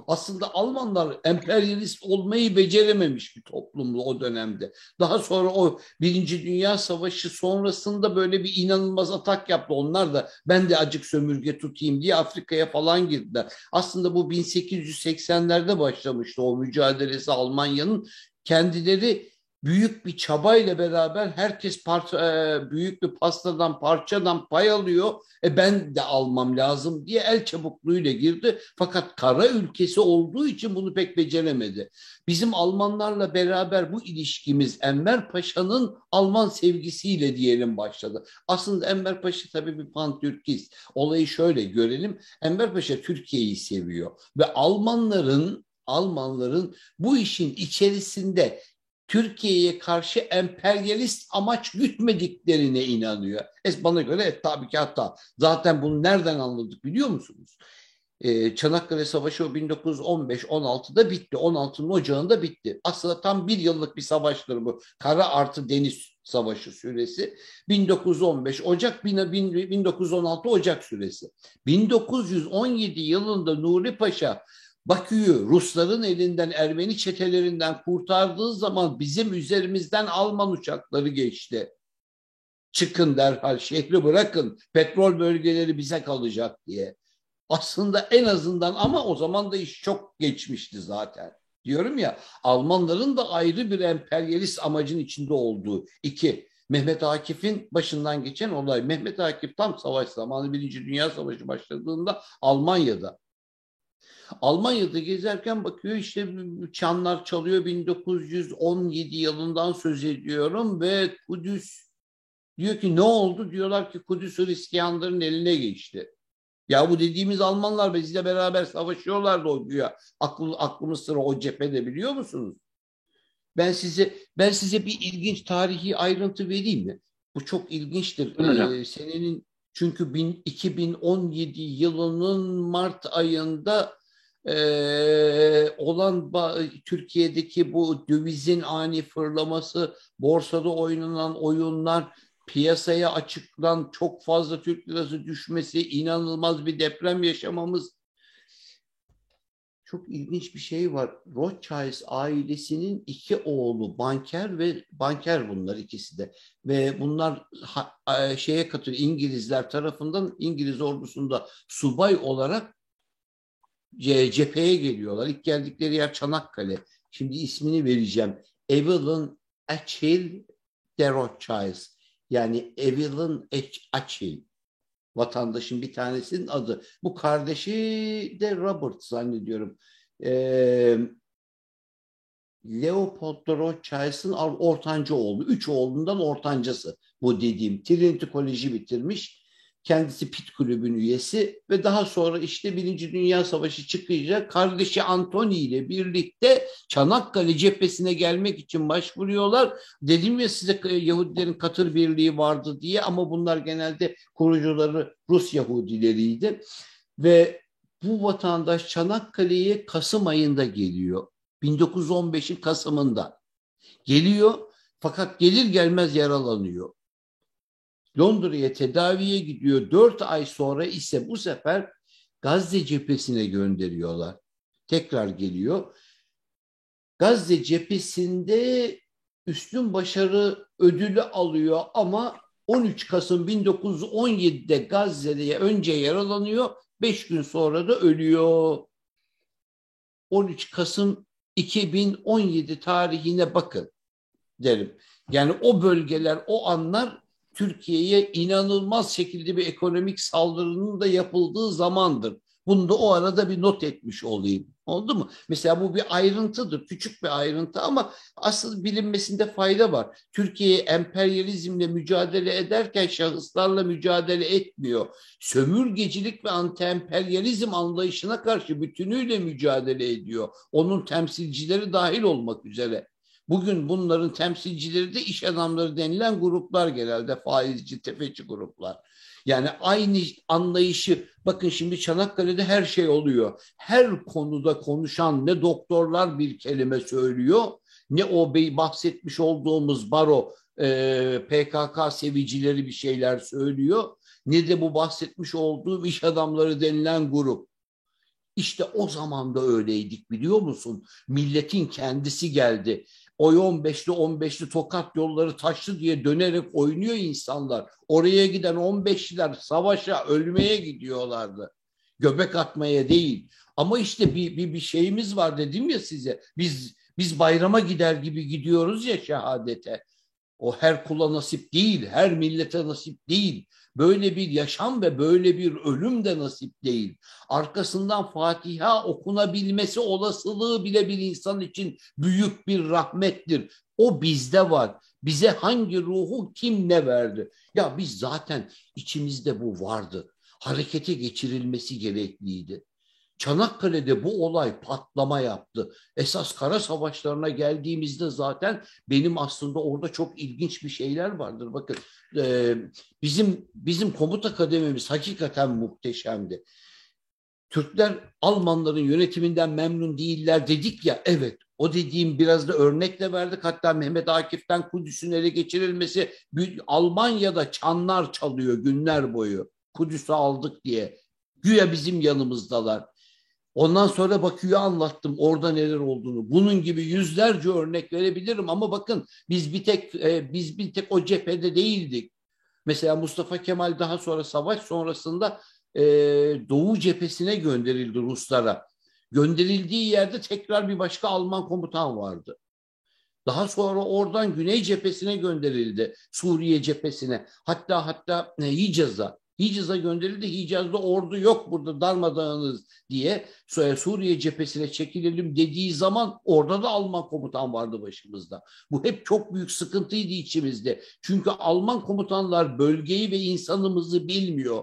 Aslında Almanlar emperyalist olmayı becerememiş bir toplumlu o dönemde. Daha sonra o Birinci Dünya Savaşı sonrasında böyle bir inanılmaz atak yaptı. Onlar da ben de acık sömürge tutayım diye Afrika'ya falan girdiler. Aslında bu 1880'lerde başlamıştı o mücadelesi Almanya'nın. Kendileri büyük bir çabayla beraber herkes parça, e, büyük bir pastadan parçadan pay alıyor. E ben de almam lazım diye el çabukluğuyla girdi. Fakat kara ülkesi olduğu için bunu pek beceremedi. Bizim Almanlarla beraber bu ilişkimiz Enver Paşa'nın Alman sevgisiyle diyelim başladı. Aslında Enver Paşa tabii bir pantürkist. Olayı şöyle görelim. Enver Paşa Türkiye'yi seviyor ve Almanların Almanların bu işin içerisinde Türkiye'ye karşı emperyalist amaç gütmediklerine inanıyor. Es bana göre et, tabii ki hatta. Zaten bunu nereden anladık biliyor musunuz? Ee, Çanakkale Savaşı o 1915-16'da bitti. 16'nın ocağında bitti. Aslında tam bir yıllık bir savaştır bu. Kara artı deniz savaşı süresi. 1915 Ocak 1916 Ocak süresi. 1917 yılında Nuri Paşa Bakü'yü Rusların elinden Ermeni çetelerinden kurtardığı zaman bizim üzerimizden Alman uçakları geçti. Çıkın derhal şehri bırakın petrol bölgeleri bize kalacak diye. Aslında en azından ama o zaman da iş çok geçmişti zaten. Diyorum ya Almanların da ayrı bir emperyalist amacın içinde olduğu. iki Mehmet Akif'in başından geçen olay. Mehmet Akif tam savaş zamanı Birinci Dünya Savaşı başladığında Almanya'da. Almanya'da gezerken bakıyor işte çanlar çalıyor 1917 yılından söz ediyorum ve Kudüs diyor ki ne oldu? Diyorlar ki Kudüs Hristiyanların eline geçti. Ya bu dediğimiz Almanlar bizle beraber savaşıyorlardı o güya. Aklı, aklımız sıra o cephede biliyor musunuz? Ben size ben size bir ilginç tarihi ayrıntı vereyim mi? Bu çok ilginçtir. Ee, senenin çünkü bin, 2017 yılının Mart ayında e, olan Türkiye'deki bu dövizin ani fırlaması, borsada oynanan oyunlar, piyasaya açıklan çok fazla Türk lirası düşmesi, inanılmaz bir deprem yaşamamız çok ilginç bir şey var. Rothschild ailesinin iki oğlu banker ve banker bunlar ikisi de. Ve bunlar ha, şeye katıyor İngilizler tarafından İngiliz ordusunda subay olarak cepheye geliyorlar. İlk geldikleri yer Çanakkale. Şimdi ismini vereceğim. Evelyn Achille de Rothschild. Yani Evelyn Achille vatandaşın bir tanesinin adı. Bu kardeşi de Robert zannediyorum. Ee, Leopold de Rothschild'ın ortanca oğlu. Üç oğlundan ortancası bu dediğim. Trinity Koleji bitirmiş. Kendisi Pit Kulübü'nün üyesi ve daha sonra işte Birinci Dünya Savaşı çıkınca kardeşi Antoni ile birlikte Çanakkale cephesine gelmek için başvuruyorlar. Dedim ya size Yahudilerin Katır Birliği vardı diye ama bunlar genelde kurucuları Rus Yahudileriydi. Ve bu vatandaş Çanakkale'ye Kasım ayında geliyor. 1915'in Kasım'ında. Geliyor fakat gelir gelmez yaralanıyor. Londra'ya tedaviye gidiyor. Dört ay sonra ise bu sefer Gazze cephesine gönderiyorlar. Tekrar geliyor. Gazze cephesinde üstün başarı ödülü alıyor ama 13 Kasım 1917'de Gazze'de önce yaralanıyor. Beş gün sonra da ölüyor. 13 Kasım 2017 tarihine bakın derim. Yani o bölgeler, o anlar Türkiye'ye inanılmaz şekilde bir ekonomik saldırının da yapıldığı zamandır. Bunu da o arada bir not etmiş olayım. Oldu mu? Mesela bu bir ayrıntıdır. Küçük bir ayrıntı ama asıl bilinmesinde fayda var. Türkiye emperyalizmle mücadele ederken şahıslarla mücadele etmiyor. Sömürgecilik ve anti-emperyalizm anlayışına karşı bütünüyle mücadele ediyor. Onun temsilcileri dahil olmak üzere. Bugün bunların temsilcileri de iş adamları denilen gruplar genelde faizci, tefeci gruplar. Yani aynı anlayışı bakın şimdi Çanakkale'de her şey oluyor. Her konuda konuşan ne doktorlar bir kelime söylüyor ne o bey bahsetmiş olduğumuz baro e, PKK sevicileri bir şeyler söylüyor ne de bu bahsetmiş olduğum iş adamları denilen grup. İşte o zaman da öyleydik biliyor musun? Milletin kendisi geldi oy 15'li 15'li tokat yolları taşlı diye dönerek oynuyor insanlar. Oraya giden 15'liler savaşa ölmeye gidiyorlardı. Göbek atmaya değil. Ama işte bir, bir, bir şeyimiz var dedim ya size. Biz biz bayrama gider gibi gidiyoruz ya şehadete. O her kula nasip değil, her millete nasip değil. Böyle bir yaşam ve böyle bir ölüm de nasip değil. Arkasından Fatiha okunabilmesi olasılığı bile bir insan için büyük bir rahmettir. O bizde var. Bize hangi ruhu kim ne verdi? Ya biz zaten içimizde bu vardı. Harekete geçirilmesi gerekliydi. Çanakkale'de bu olay patlama yaptı. Esas kara savaşlarına geldiğimizde zaten benim aslında orada çok ilginç bir şeyler vardır. Bakın e, bizim bizim komuta kademimiz hakikaten muhteşemdi. Türkler Almanların yönetiminden memnun değiller dedik ya evet o dediğim biraz da örnekle verdik. Hatta Mehmet Akif'ten Kudüs'ün ele geçirilmesi Almanya'da çanlar çalıyor günler boyu. Kudüs'ü aldık diye. Güya bizim yanımızdalar. Ondan sonra Bakü'yü anlattım orada neler olduğunu. Bunun gibi yüzlerce örnek verebilirim ama bakın biz bir tek e, biz bir tek o cephede değildik. Mesela Mustafa Kemal daha sonra savaş sonrasında e, Doğu cephesine gönderildi Ruslara. Gönderildiği yerde tekrar bir başka Alman komutan vardı. Daha sonra oradan Güney cephesine gönderildi. Suriye cephesine. Hatta hatta e, Hicaz'a. Hicaz'a gönderildi. Hicaz'da ordu yok burada darmadağınız diye Suriye cephesine çekilelim dediği zaman orada da Alman komutan vardı başımızda. Bu hep çok büyük sıkıntıydı içimizde. Çünkü Alman komutanlar bölgeyi ve insanımızı bilmiyor.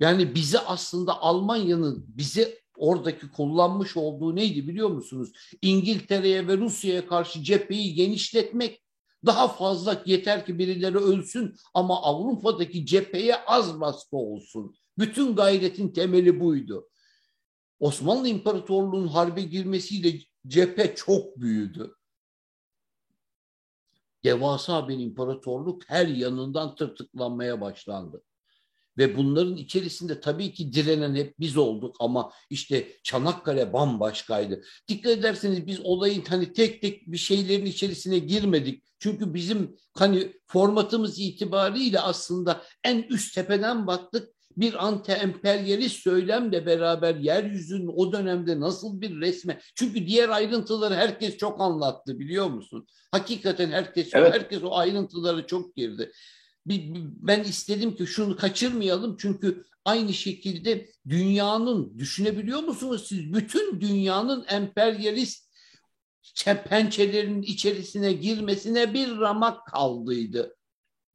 Yani bizi aslında Almanya'nın bizi oradaki kullanmış olduğu neydi biliyor musunuz? İngiltere'ye ve Rusya'ya karşı cepheyi genişletmek daha fazla yeter ki birileri ölsün ama Avrupa'daki cepheye az baskı olsun. Bütün gayretin temeli buydu. Osmanlı İmparatorluğu'nun harbe girmesiyle cephe çok büyüdü. Devasa bir imparatorluk her yanından tırtıklanmaya başlandı. Ve bunların içerisinde tabii ki direnen hep biz olduk ama işte Çanakkale bambaşkaydı. Dikkat ederseniz biz olayın hani tek tek bir şeylerin içerisine girmedik. Çünkü bizim hani formatımız itibariyle aslında en üst tepeden baktık. Bir anti-emperyalist söylemle beraber yeryüzünün o dönemde nasıl bir resme. Çünkü diğer ayrıntıları herkes çok anlattı biliyor musun? Hakikaten herkes evet. herkes o ayrıntılara çok girdi ben istedim ki şunu kaçırmayalım çünkü aynı şekilde dünyanın düşünebiliyor musunuz siz bütün dünyanın emperyalist pençelerinin içerisine girmesine bir ramak kaldıydı.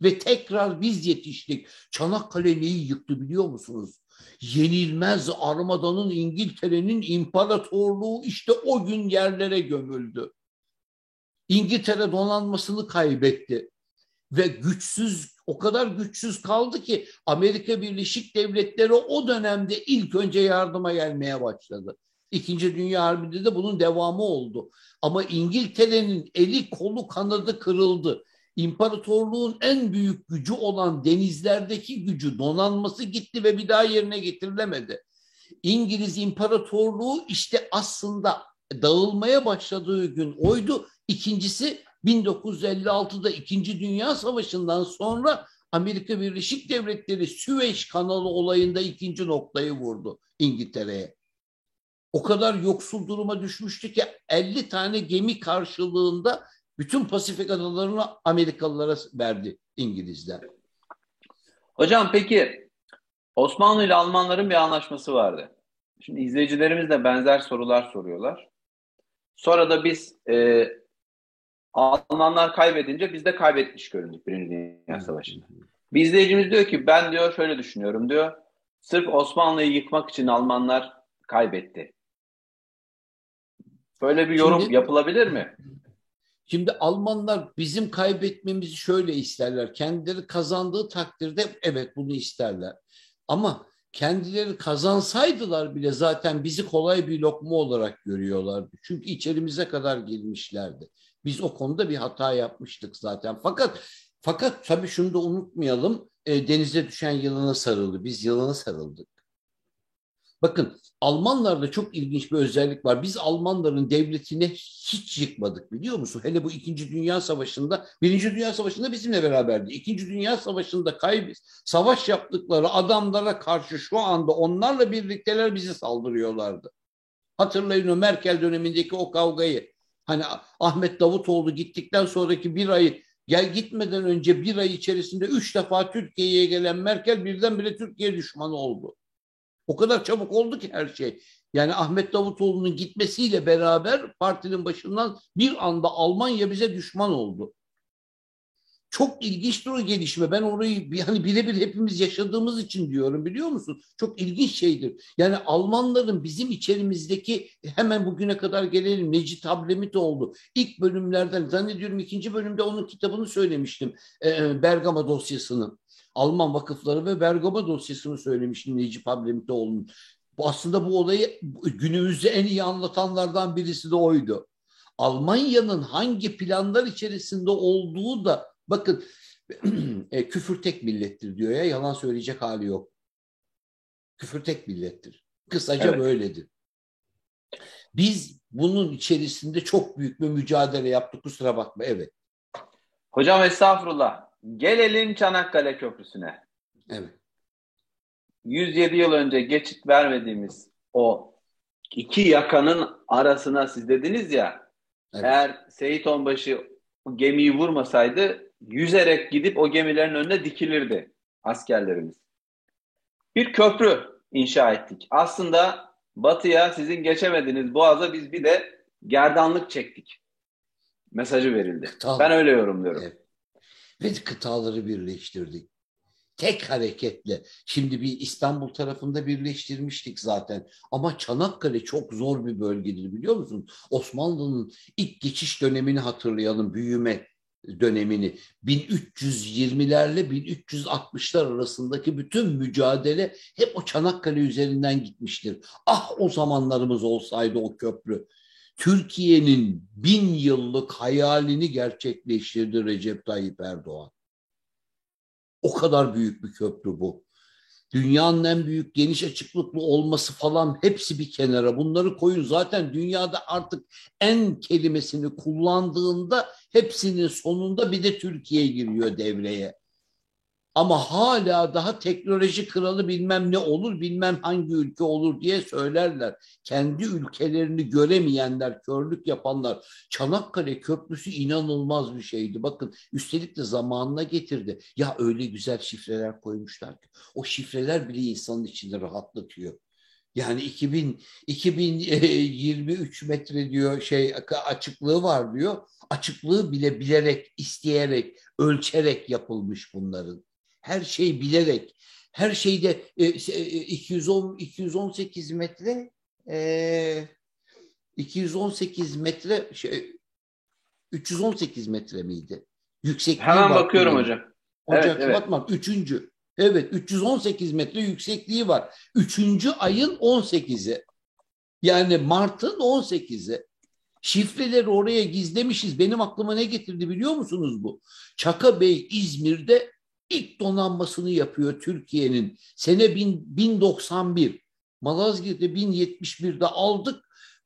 Ve tekrar biz yetiştik. Çanakkale neyi yıktı biliyor musunuz? Yenilmez armadanın İngiltere'nin imparatorluğu işte o gün yerlere gömüldü. İngiltere donanmasını kaybetti ve güçsüz o kadar güçsüz kaldı ki Amerika Birleşik Devletleri o dönemde ilk önce yardıma gelmeye başladı. İkinci Dünya Harbi'nde de bunun devamı oldu. Ama İngiltere'nin eli kolu kanadı kırıldı. İmparatorluğun en büyük gücü olan denizlerdeki gücü donanması gitti ve bir daha yerine getirilemedi. İngiliz İmparatorluğu işte aslında dağılmaya başladığı gün oydu. İkincisi 1956'da İkinci Dünya Savaşı'ndan sonra Amerika Birleşik Devletleri Süveyş kanalı olayında ikinci noktayı vurdu İngiltere'ye. O kadar yoksul duruma düşmüştü ki 50 tane gemi karşılığında bütün Pasifik adalarını Amerikalılara verdi İngilizler. Hocam peki Osmanlı ile Almanların bir anlaşması vardı. Şimdi izleyicilerimiz de benzer sorular soruyorlar. Sonra da biz e, Almanlar kaybedince biz de kaybetmiş göründük Birinci Dünya Savaşı'nda. Bir izleyicimiz diyor ki ben diyor şöyle düşünüyorum diyor. Sırf Osmanlı'yı yıkmak için Almanlar kaybetti. Böyle bir yorum şimdi, yapılabilir mi? Şimdi Almanlar bizim kaybetmemizi şöyle isterler. Kendileri kazandığı takdirde evet bunu isterler. Ama kendileri kazansaydılar bile zaten bizi kolay bir lokma olarak görüyorlardı. Çünkü içerimize kadar girmişlerdi. Biz o konuda bir hata yapmıştık zaten. Fakat fakat tabii şunu da unutmayalım. E, denize düşen yılana sarıldı. Biz yılana sarıldık. Bakın Almanlarda çok ilginç bir özellik var. Biz Almanların devletini hiç yıkmadık biliyor musun? Hele bu İkinci Dünya Savaşı'nda, Birinci Dünya Savaşı'nda bizimle beraberdi. İkinci Dünya Savaşı'nda kayb savaş yaptıkları adamlara karşı şu anda onlarla birlikteler bizi saldırıyorlardı. Hatırlayın o Merkel dönemindeki o kavgayı. Hani Ahmet Davutoğlu gittikten sonraki bir ay gel gitmeden önce bir ay içerisinde üç defa Türkiye'ye gelen Merkel birdenbire Türkiye düşmanı oldu. O kadar çabuk oldu ki her şey. Yani Ahmet Davutoğlu'nun gitmesiyle beraber partinin başından bir anda Almanya bize düşman oldu. Çok ilginçtir o gelişme. Ben orayı yani birebir hepimiz yaşadığımız için diyorum biliyor musun? Çok ilginç şeydir. Yani Almanların bizim içerimizdeki hemen bugüne kadar gelelim Necit Ablemit oldu. İlk bölümlerden zannediyorum ikinci bölümde onun kitabını söylemiştim. E, Bergama dosyasını. Alman vakıfları ve Bergama dosyasını söylemiştim Necip Ablemitoğlu'nun. Aslında bu olayı günümüzde en iyi anlatanlardan birisi de oydu. Almanya'nın hangi planlar içerisinde olduğu da Bakın e, küfür tek millettir diyor ya yalan söyleyecek hali yok. Küfür tek millettir. Kısaca evet. böyledir. Biz bunun içerisinde çok büyük bir mücadele yaptık kusura bakma evet. Hocam estağfurullah. Gelelim Çanakkale Köprüsü'ne. Evet. 107 yıl önce geçit vermediğimiz o iki yakanın arasına siz dediniz ya evet. eğer Seyit Onbaşı gemiyi vurmasaydı yüzerek gidip o gemilerin önüne dikilirdi askerlerimiz. Bir köprü inşa ettik. Aslında batıya sizin geçemediğiniz boğaza biz bir de gerdanlık çektik. Mesajı verildi. Kıtalar. Ben öyle yorumluyorum. Evet. Ve kıtaları birleştirdik. Tek hareketle. Şimdi bir İstanbul tarafında birleştirmiştik zaten. Ama Çanakkale çok zor bir bölgedir biliyor musun? Osmanlı'nın ilk geçiş dönemini hatırlayalım. Büyüme dönemini 1320'lerle 1360'lar arasındaki bütün mücadele hep o Çanakkale üzerinden gitmiştir. Ah o zamanlarımız olsaydı o köprü. Türkiye'nin bin yıllık hayalini gerçekleştirdi Recep Tayyip Erdoğan. O kadar büyük bir köprü bu. Dünyanın en büyük geniş açıklıklı olması falan hepsi bir kenara. Bunları koyun. Zaten dünyada artık en kelimesini kullandığında hepsinin sonunda bir de Türkiye giriyor devreye. Ama hala daha teknoloji kralı bilmem ne olur, bilmem hangi ülke olur diye söylerler. Kendi ülkelerini göremeyenler, körlük yapanlar. Çanakkale Köprüsü inanılmaz bir şeydi. Bakın üstelik de zamanına getirdi. Ya öyle güzel şifreler koymuşlar ki. O şifreler bile insanın içinde rahatlatıyor. Yani 2000 2023 metre diyor şey açıklığı var diyor. Açıklığı bile bilerek, isteyerek, ölçerek yapılmış bunların her şey bilerek, her şeyde e, 210 e, 218 metre e, 218 metre şey, 318 metre miydi? Yüksekliği Hemen bakıyorum hocam. Ocak, evet, evet. Batmak. Üçüncü. Evet 318 metre yüksekliği var. Üçüncü ayın 18'i. Yani Mart'ın 18'i. Şifreleri oraya gizlemişiz. Benim aklıma ne getirdi biliyor musunuz bu? Çaka Bey İzmir'de ilk donanmasını yapıyor Türkiye'nin. Sene 1000, 1091. Malazgirt'te 1071'de aldık.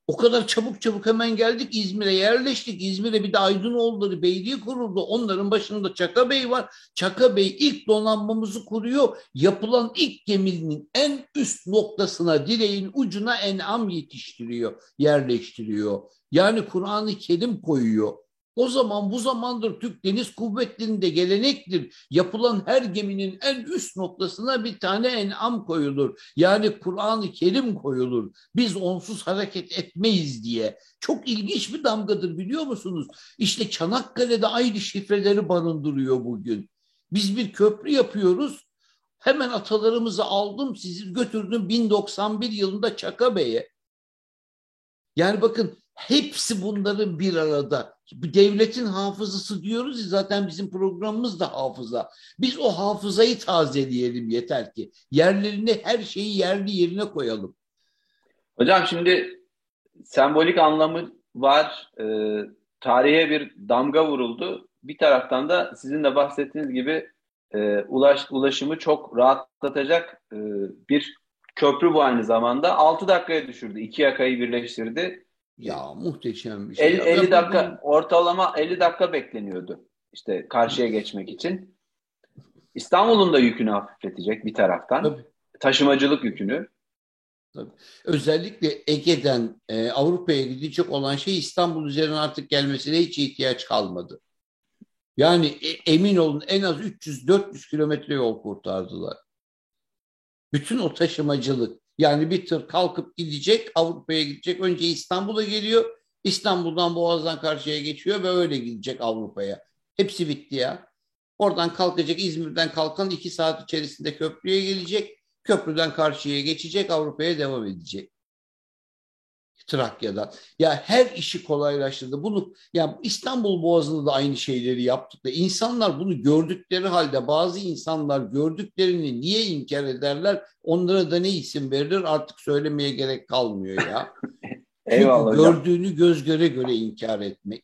O kadar çabuk çabuk hemen geldik İzmir'e yerleştik. İzmir'e bir de Aydınoğulları Beyliği kuruldu. Onların başında Çaka Bey var. Çaka Bey ilk donanmamızı kuruyor. Yapılan ilk geminin en üst noktasına, direğin ucuna enam yetiştiriyor, yerleştiriyor. Yani Kur'an-ı Kerim koyuyor. O zaman bu zamandır Türk Deniz Kuvvetleri'nde gelenektir. Yapılan her geminin en üst noktasına bir tane enam koyulur. Yani Kur'an-ı Kerim koyulur. Biz onsuz hareket etmeyiz diye. Çok ilginç bir damgadır biliyor musunuz? İşte Çanakkale'de aynı şifreleri barındırıyor bugün. Biz bir köprü yapıyoruz. Hemen atalarımızı aldım sizi götürdüm 1091 yılında Çaka. Yani bakın hepsi bunların bir arada devletin hafızası diyoruz ya zaten bizim programımız da hafıza. Biz o hafızayı tazeleyelim yeter ki. Yerlerine her şeyi yerli yerine koyalım. Hocam şimdi sembolik anlamı var. E, tarihe bir damga vuruldu. Bir taraftan da sizin de bahsettiğiniz gibi e, ulaş, ulaşımı çok rahatlatacak e, bir köprü bu aynı zamanda. 6 dakikaya düşürdü. İki yakayı birleştirdi. Ya muhteşem bir şey. 50, 50 dakika ortalama 50 dakika bekleniyordu. İşte karşıya geçmek için. İstanbul'un da yükünü hafifletecek bir taraftan. Tabii. Taşımacılık yükünü. Tabii. Özellikle Ege'den e, Avrupa'ya gidecek olan şey İstanbul üzerine artık gelmesine hiç ihtiyaç kalmadı. Yani e, emin olun en az 300-400 kilometre yol kurtardılar. Bütün o taşımacılık, yani bir tır kalkıp gidecek, Avrupa'ya gidecek. Önce İstanbul'a geliyor. İstanbul'dan Boğaz'dan karşıya geçiyor ve öyle gidecek Avrupa'ya. Hepsi bitti ya. Oradan kalkacak İzmir'den kalkan iki saat içerisinde köprüye gelecek. Köprüden karşıya geçecek Avrupa'ya devam edecek. Trakya'da. Ya her işi kolaylaştırdı. Bunu ya İstanbul Boğazı'nda da aynı şeyleri yaptık da insanlar bunu gördükleri halde bazı insanlar gördüklerini niye inkar ederler? Onlara da ne isim verilir artık söylemeye gerek kalmıyor ya. Eyvallah Çünkü gördüğünü göz göre göre inkar etmek.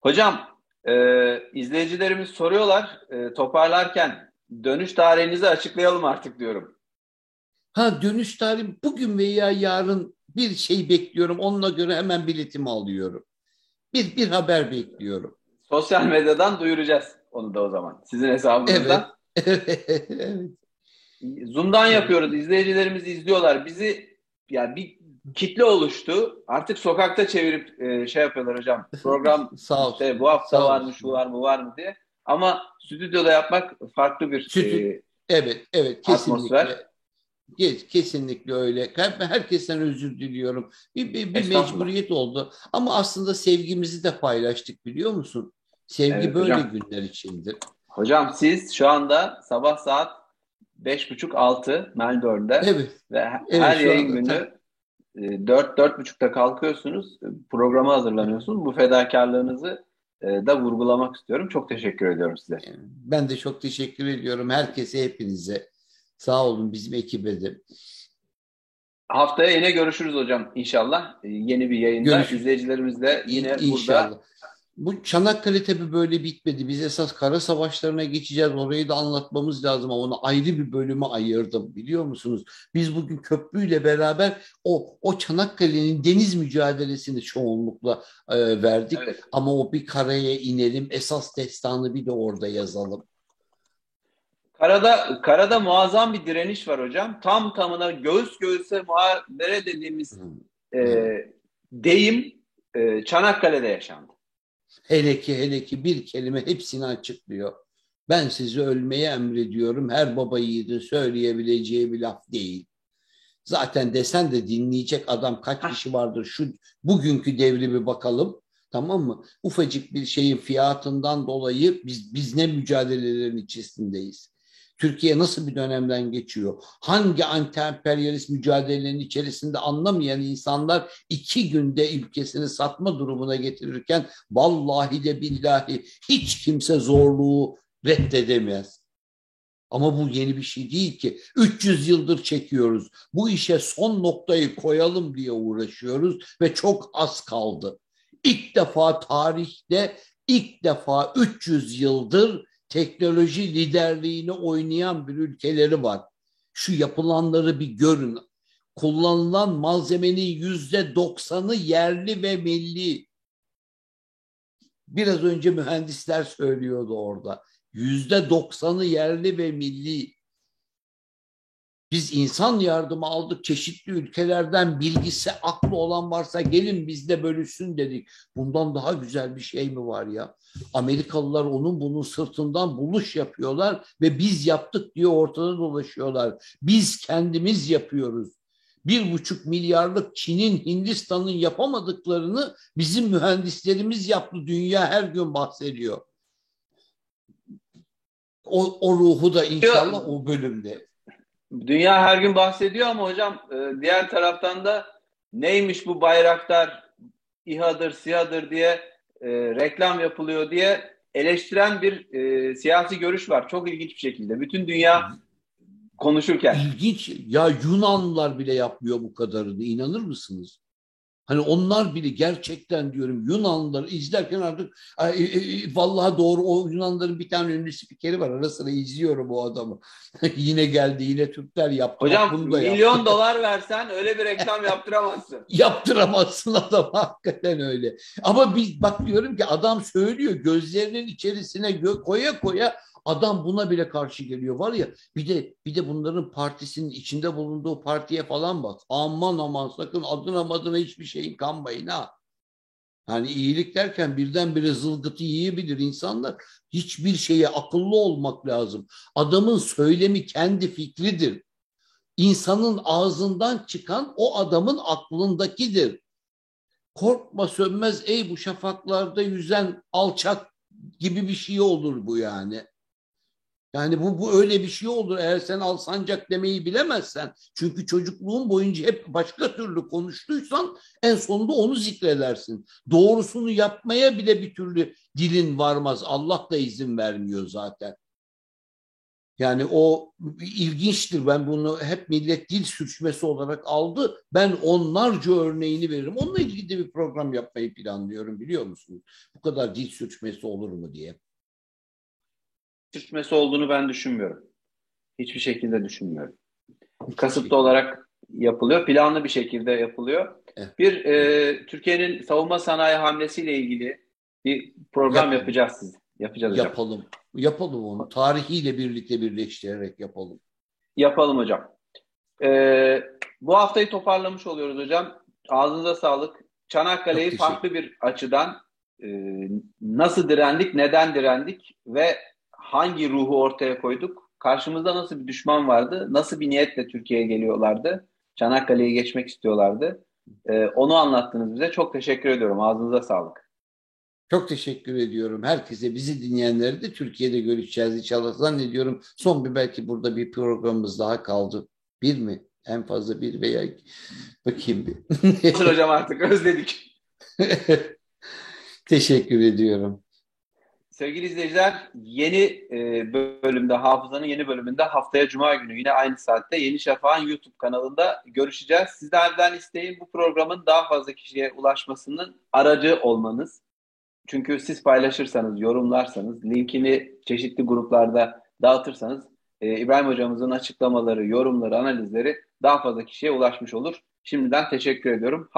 Hocam e, izleyicilerimiz soruyorlar e, toparlarken dönüş tarihinizi açıklayalım artık diyorum. Ha dönüş tarihi bugün veya yarın bir şey bekliyorum. Onunla göre hemen biletimi alıyorum. Bir, bir haber bekliyorum. Sosyal medyadan duyuracağız onu da o zaman. Sizin hesabınızdan. Evet. evet. Zoom'dan yapıyoruz. İzleyicilerimiz izliyorlar. Bizi yani bir kitle oluştu. Artık sokakta çevirip e, şey yapıyorlar hocam. Program Sağ işte bu hafta Sağ var mı, şu var mı, var mı diye. Ama stüdyoda yapmak farklı bir Stüdyo, e, Evet, evet kesinlikle. Atmosfer. Kesinlikle öyle. Herkesten özür diliyorum. Bir, bir, bir mecburiyet oldu. Ama aslında sevgimizi de paylaştık biliyor musun? Sevgi evet, böyle hocam. günler içindir. Hocam siz şu anda sabah saat beş buçuk altı Melbourne'de evet. ve evet, her yayın günü e, dört dört buçukta kalkıyorsunuz. Programa hazırlanıyorsunuz. Bu fedakarlığınızı e, da vurgulamak istiyorum. Çok teşekkür ediyorum size. Ben de çok teşekkür ediyorum. Herkese, hepinize. Sağ olun bizim ekibe de. Haftaya yine görüşürüz hocam inşallah. Ee, yeni bir yayında Görüşürüz. izleyicilerimiz de yine İnşallah. burada. Bu Çanakkale tabi böyle bitmedi. Biz esas kara savaşlarına geçeceğiz. Orayı da anlatmamız lazım ama onu ayrı bir bölüme ayırdım biliyor musunuz? Biz bugün köprüyle beraber o o Çanakkale'nin deniz mücadelesini çoğunlukla e, verdik. Evet. Ama o bir karaya inelim. Esas destanı bir de orada yazalım. Karada karada muazzam bir direniş var hocam. Tam tamına göğüs göğüse muhabere dediğimiz e, deyim e, Çanakkale'de yaşandı. Hele ki hele ki bir kelime hepsini açıklıyor. Ben sizi ölmeye emrediyorum. Her baba yiğidin söyleyebileceği bir laf değil. Zaten desen de dinleyecek adam kaç kişi vardır şu bugünkü devri bir bakalım. Tamam mı? Ufacık bir şeyin fiyatından dolayı biz biz ne mücadelelerin içerisindeyiz. Türkiye nasıl bir dönemden geçiyor? Hangi anti-emperyalist mücadelelerin içerisinde anlamayan insanlar iki günde ülkesini satma durumuna getirirken vallahi de billahi hiç kimse zorluğu reddedemez. Ama bu yeni bir şey değil ki. 300 yıldır çekiyoruz. Bu işe son noktayı koyalım diye uğraşıyoruz ve çok az kaldı. İlk defa tarihte ilk defa 300 yıldır teknoloji liderliğini oynayan bir ülkeleri var. Şu yapılanları bir görün. Kullanılan malzemenin yüzde doksanı yerli ve milli. Biraz önce mühendisler söylüyordu orada. Yüzde doksanı yerli ve milli. Biz insan yardımı aldık çeşitli ülkelerden bilgisi aklı olan varsa gelin bizde bölüşsün dedik. Bundan daha güzel bir şey mi var ya? Amerikalılar onun bunun sırtından buluş yapıyorlar ve biz yaptık diye ortada dolaşıyorlar. Biz kendimiz yapıyoruz. Bir buçuk milyarlık Çin'in, Hindistan'ın yapamadıklarını bizim mühendislerimiz yaptı. Dünya her gün bahsediyor. O, o ruhu da inşallah o bölümde. Dünya her gün bahsediyor ama hocam e, diğer taraftan da neymiş bu bayraktar İHA'dır, SİHA'dır diye e, reklam yapılıyor diye eleştiren bir e, siyasi görüş var. Çok ilginç bir şekilde. Bütün dünya konuşurken. İlginç. Ya Yunanlılar bile yapmıyor bu kadarını. İnanır mısınız? Hani onlar bile gerçekten diyorum Yunanlıları izlerken artık e, e, e, vallahi doğru o Yunanlıların bir tane ünlü spikeri var. Ara sıra izliyorum o adamı. yine geldi yine Türkler yaptı. Hocam bunu da milyon yaptı. dolar versen öyle bir reklam yaptıramazsın. yaptıramazsın adam hakikaten öyle. Ama biz bak diyorum ki adam söylüyor gözlerinin içerisine koya koya Adam buna bile karşı geliyor var ya bir de bir de bunların partisinin içinde bulunduğu partiye falan bak. Aman aman sakın adına madına hiçbir şeyin kanmayın ha. Yani iyilik derken birdenbire zılgıtı yiyebilir insanlar. Hiçbir şeye akıllı olmak lazım. Adamın söylemi kendi fikridir. İnsanın ağzından çıkan o adamın aklındakidir. Korkma sönmez ey bu şafaklarda yüzen alçak gibi bir şey olur bu yani. Yani bu, bu öyle bir şey olur eğer sen alsancak demeyi bilemezsen. Çünkü çocukluğun boyunca hep başka türlü konuştuysan en sonunda onu zikredersin. Doğrusunu yapmaya bile bir türlü dilin varmaz. Allah da izin vermiyor zaten. Yani o ilginçtir. Ben bunu hep millet dil sürçmesi olarak aldı. Ben onlarca örneğini veririm. Onunla ilgili de bir program yapmayı planlıyorum biliyor musunuz? Bu kadar dil sürçmesi olur mu diye sürtmesi olduğunu ben düşünmüyorum. Hiçbir şekilde düşünmüyorum. Kasıtlı olarak yapılıyor. Planlı bir şekilde yapılıyor. Evet. Bir e, Türkiye'nin savunma sanayi hamlesiyle ilgili bir program Yap. yapacağız siz. Yapacağız hocam. Yapalım. Yapalım onu. Tarihiyle birlikte birleştirerek yapalım. Yapalım hocam. Ee, bu haftayı toparlamış oluyoruz hocam. Ağzınıza sağlık. Çanakkale'yi farklı bir açıdan e, nasıl direndik, neden direndik ve hangi ruhu ortaya koyduk? Karşımızda nasıl bir düşman vardı? Nasıl bir niyetle Türkiye'ye geliyorlardı? Çanakkale'yi geçmek istiyorlardı. E, onu anlattınız bize. Çok teşekkür ediyorum. Ağzınıza sağlık. Çok teşekkür ediyorum. Herkese bizi dinleyenleri de Türkiye'de görüşeceğiz inşallah. Zannediyorum son bir belki burada bir programımız daha kaldı. Bir mi? En fazla bir veya bakayım bir. Hocam artık özledik. teşekkür ediyorum. Sevgili izleyiciler yeni e, bölümde Hafızanın yeni bölümünde haftaya Cuma günü yine aynı saatte Yeni Şafak'ın YouTube kanalında görüşeceğiz. Sizlerden isteğim bu programın daha fazla kişiye ulaşmasının aracı olmanız. Çünkü siz paylaşırsanız, yorumlarsanız, linkini çeşitli gruplarda dağıtırsanız e, İbrahim hocamızın açıklamaları, yorumları, analizleri daha fazla kişiye ulaşmış olur. Şimdiden teşekkür ediyorum.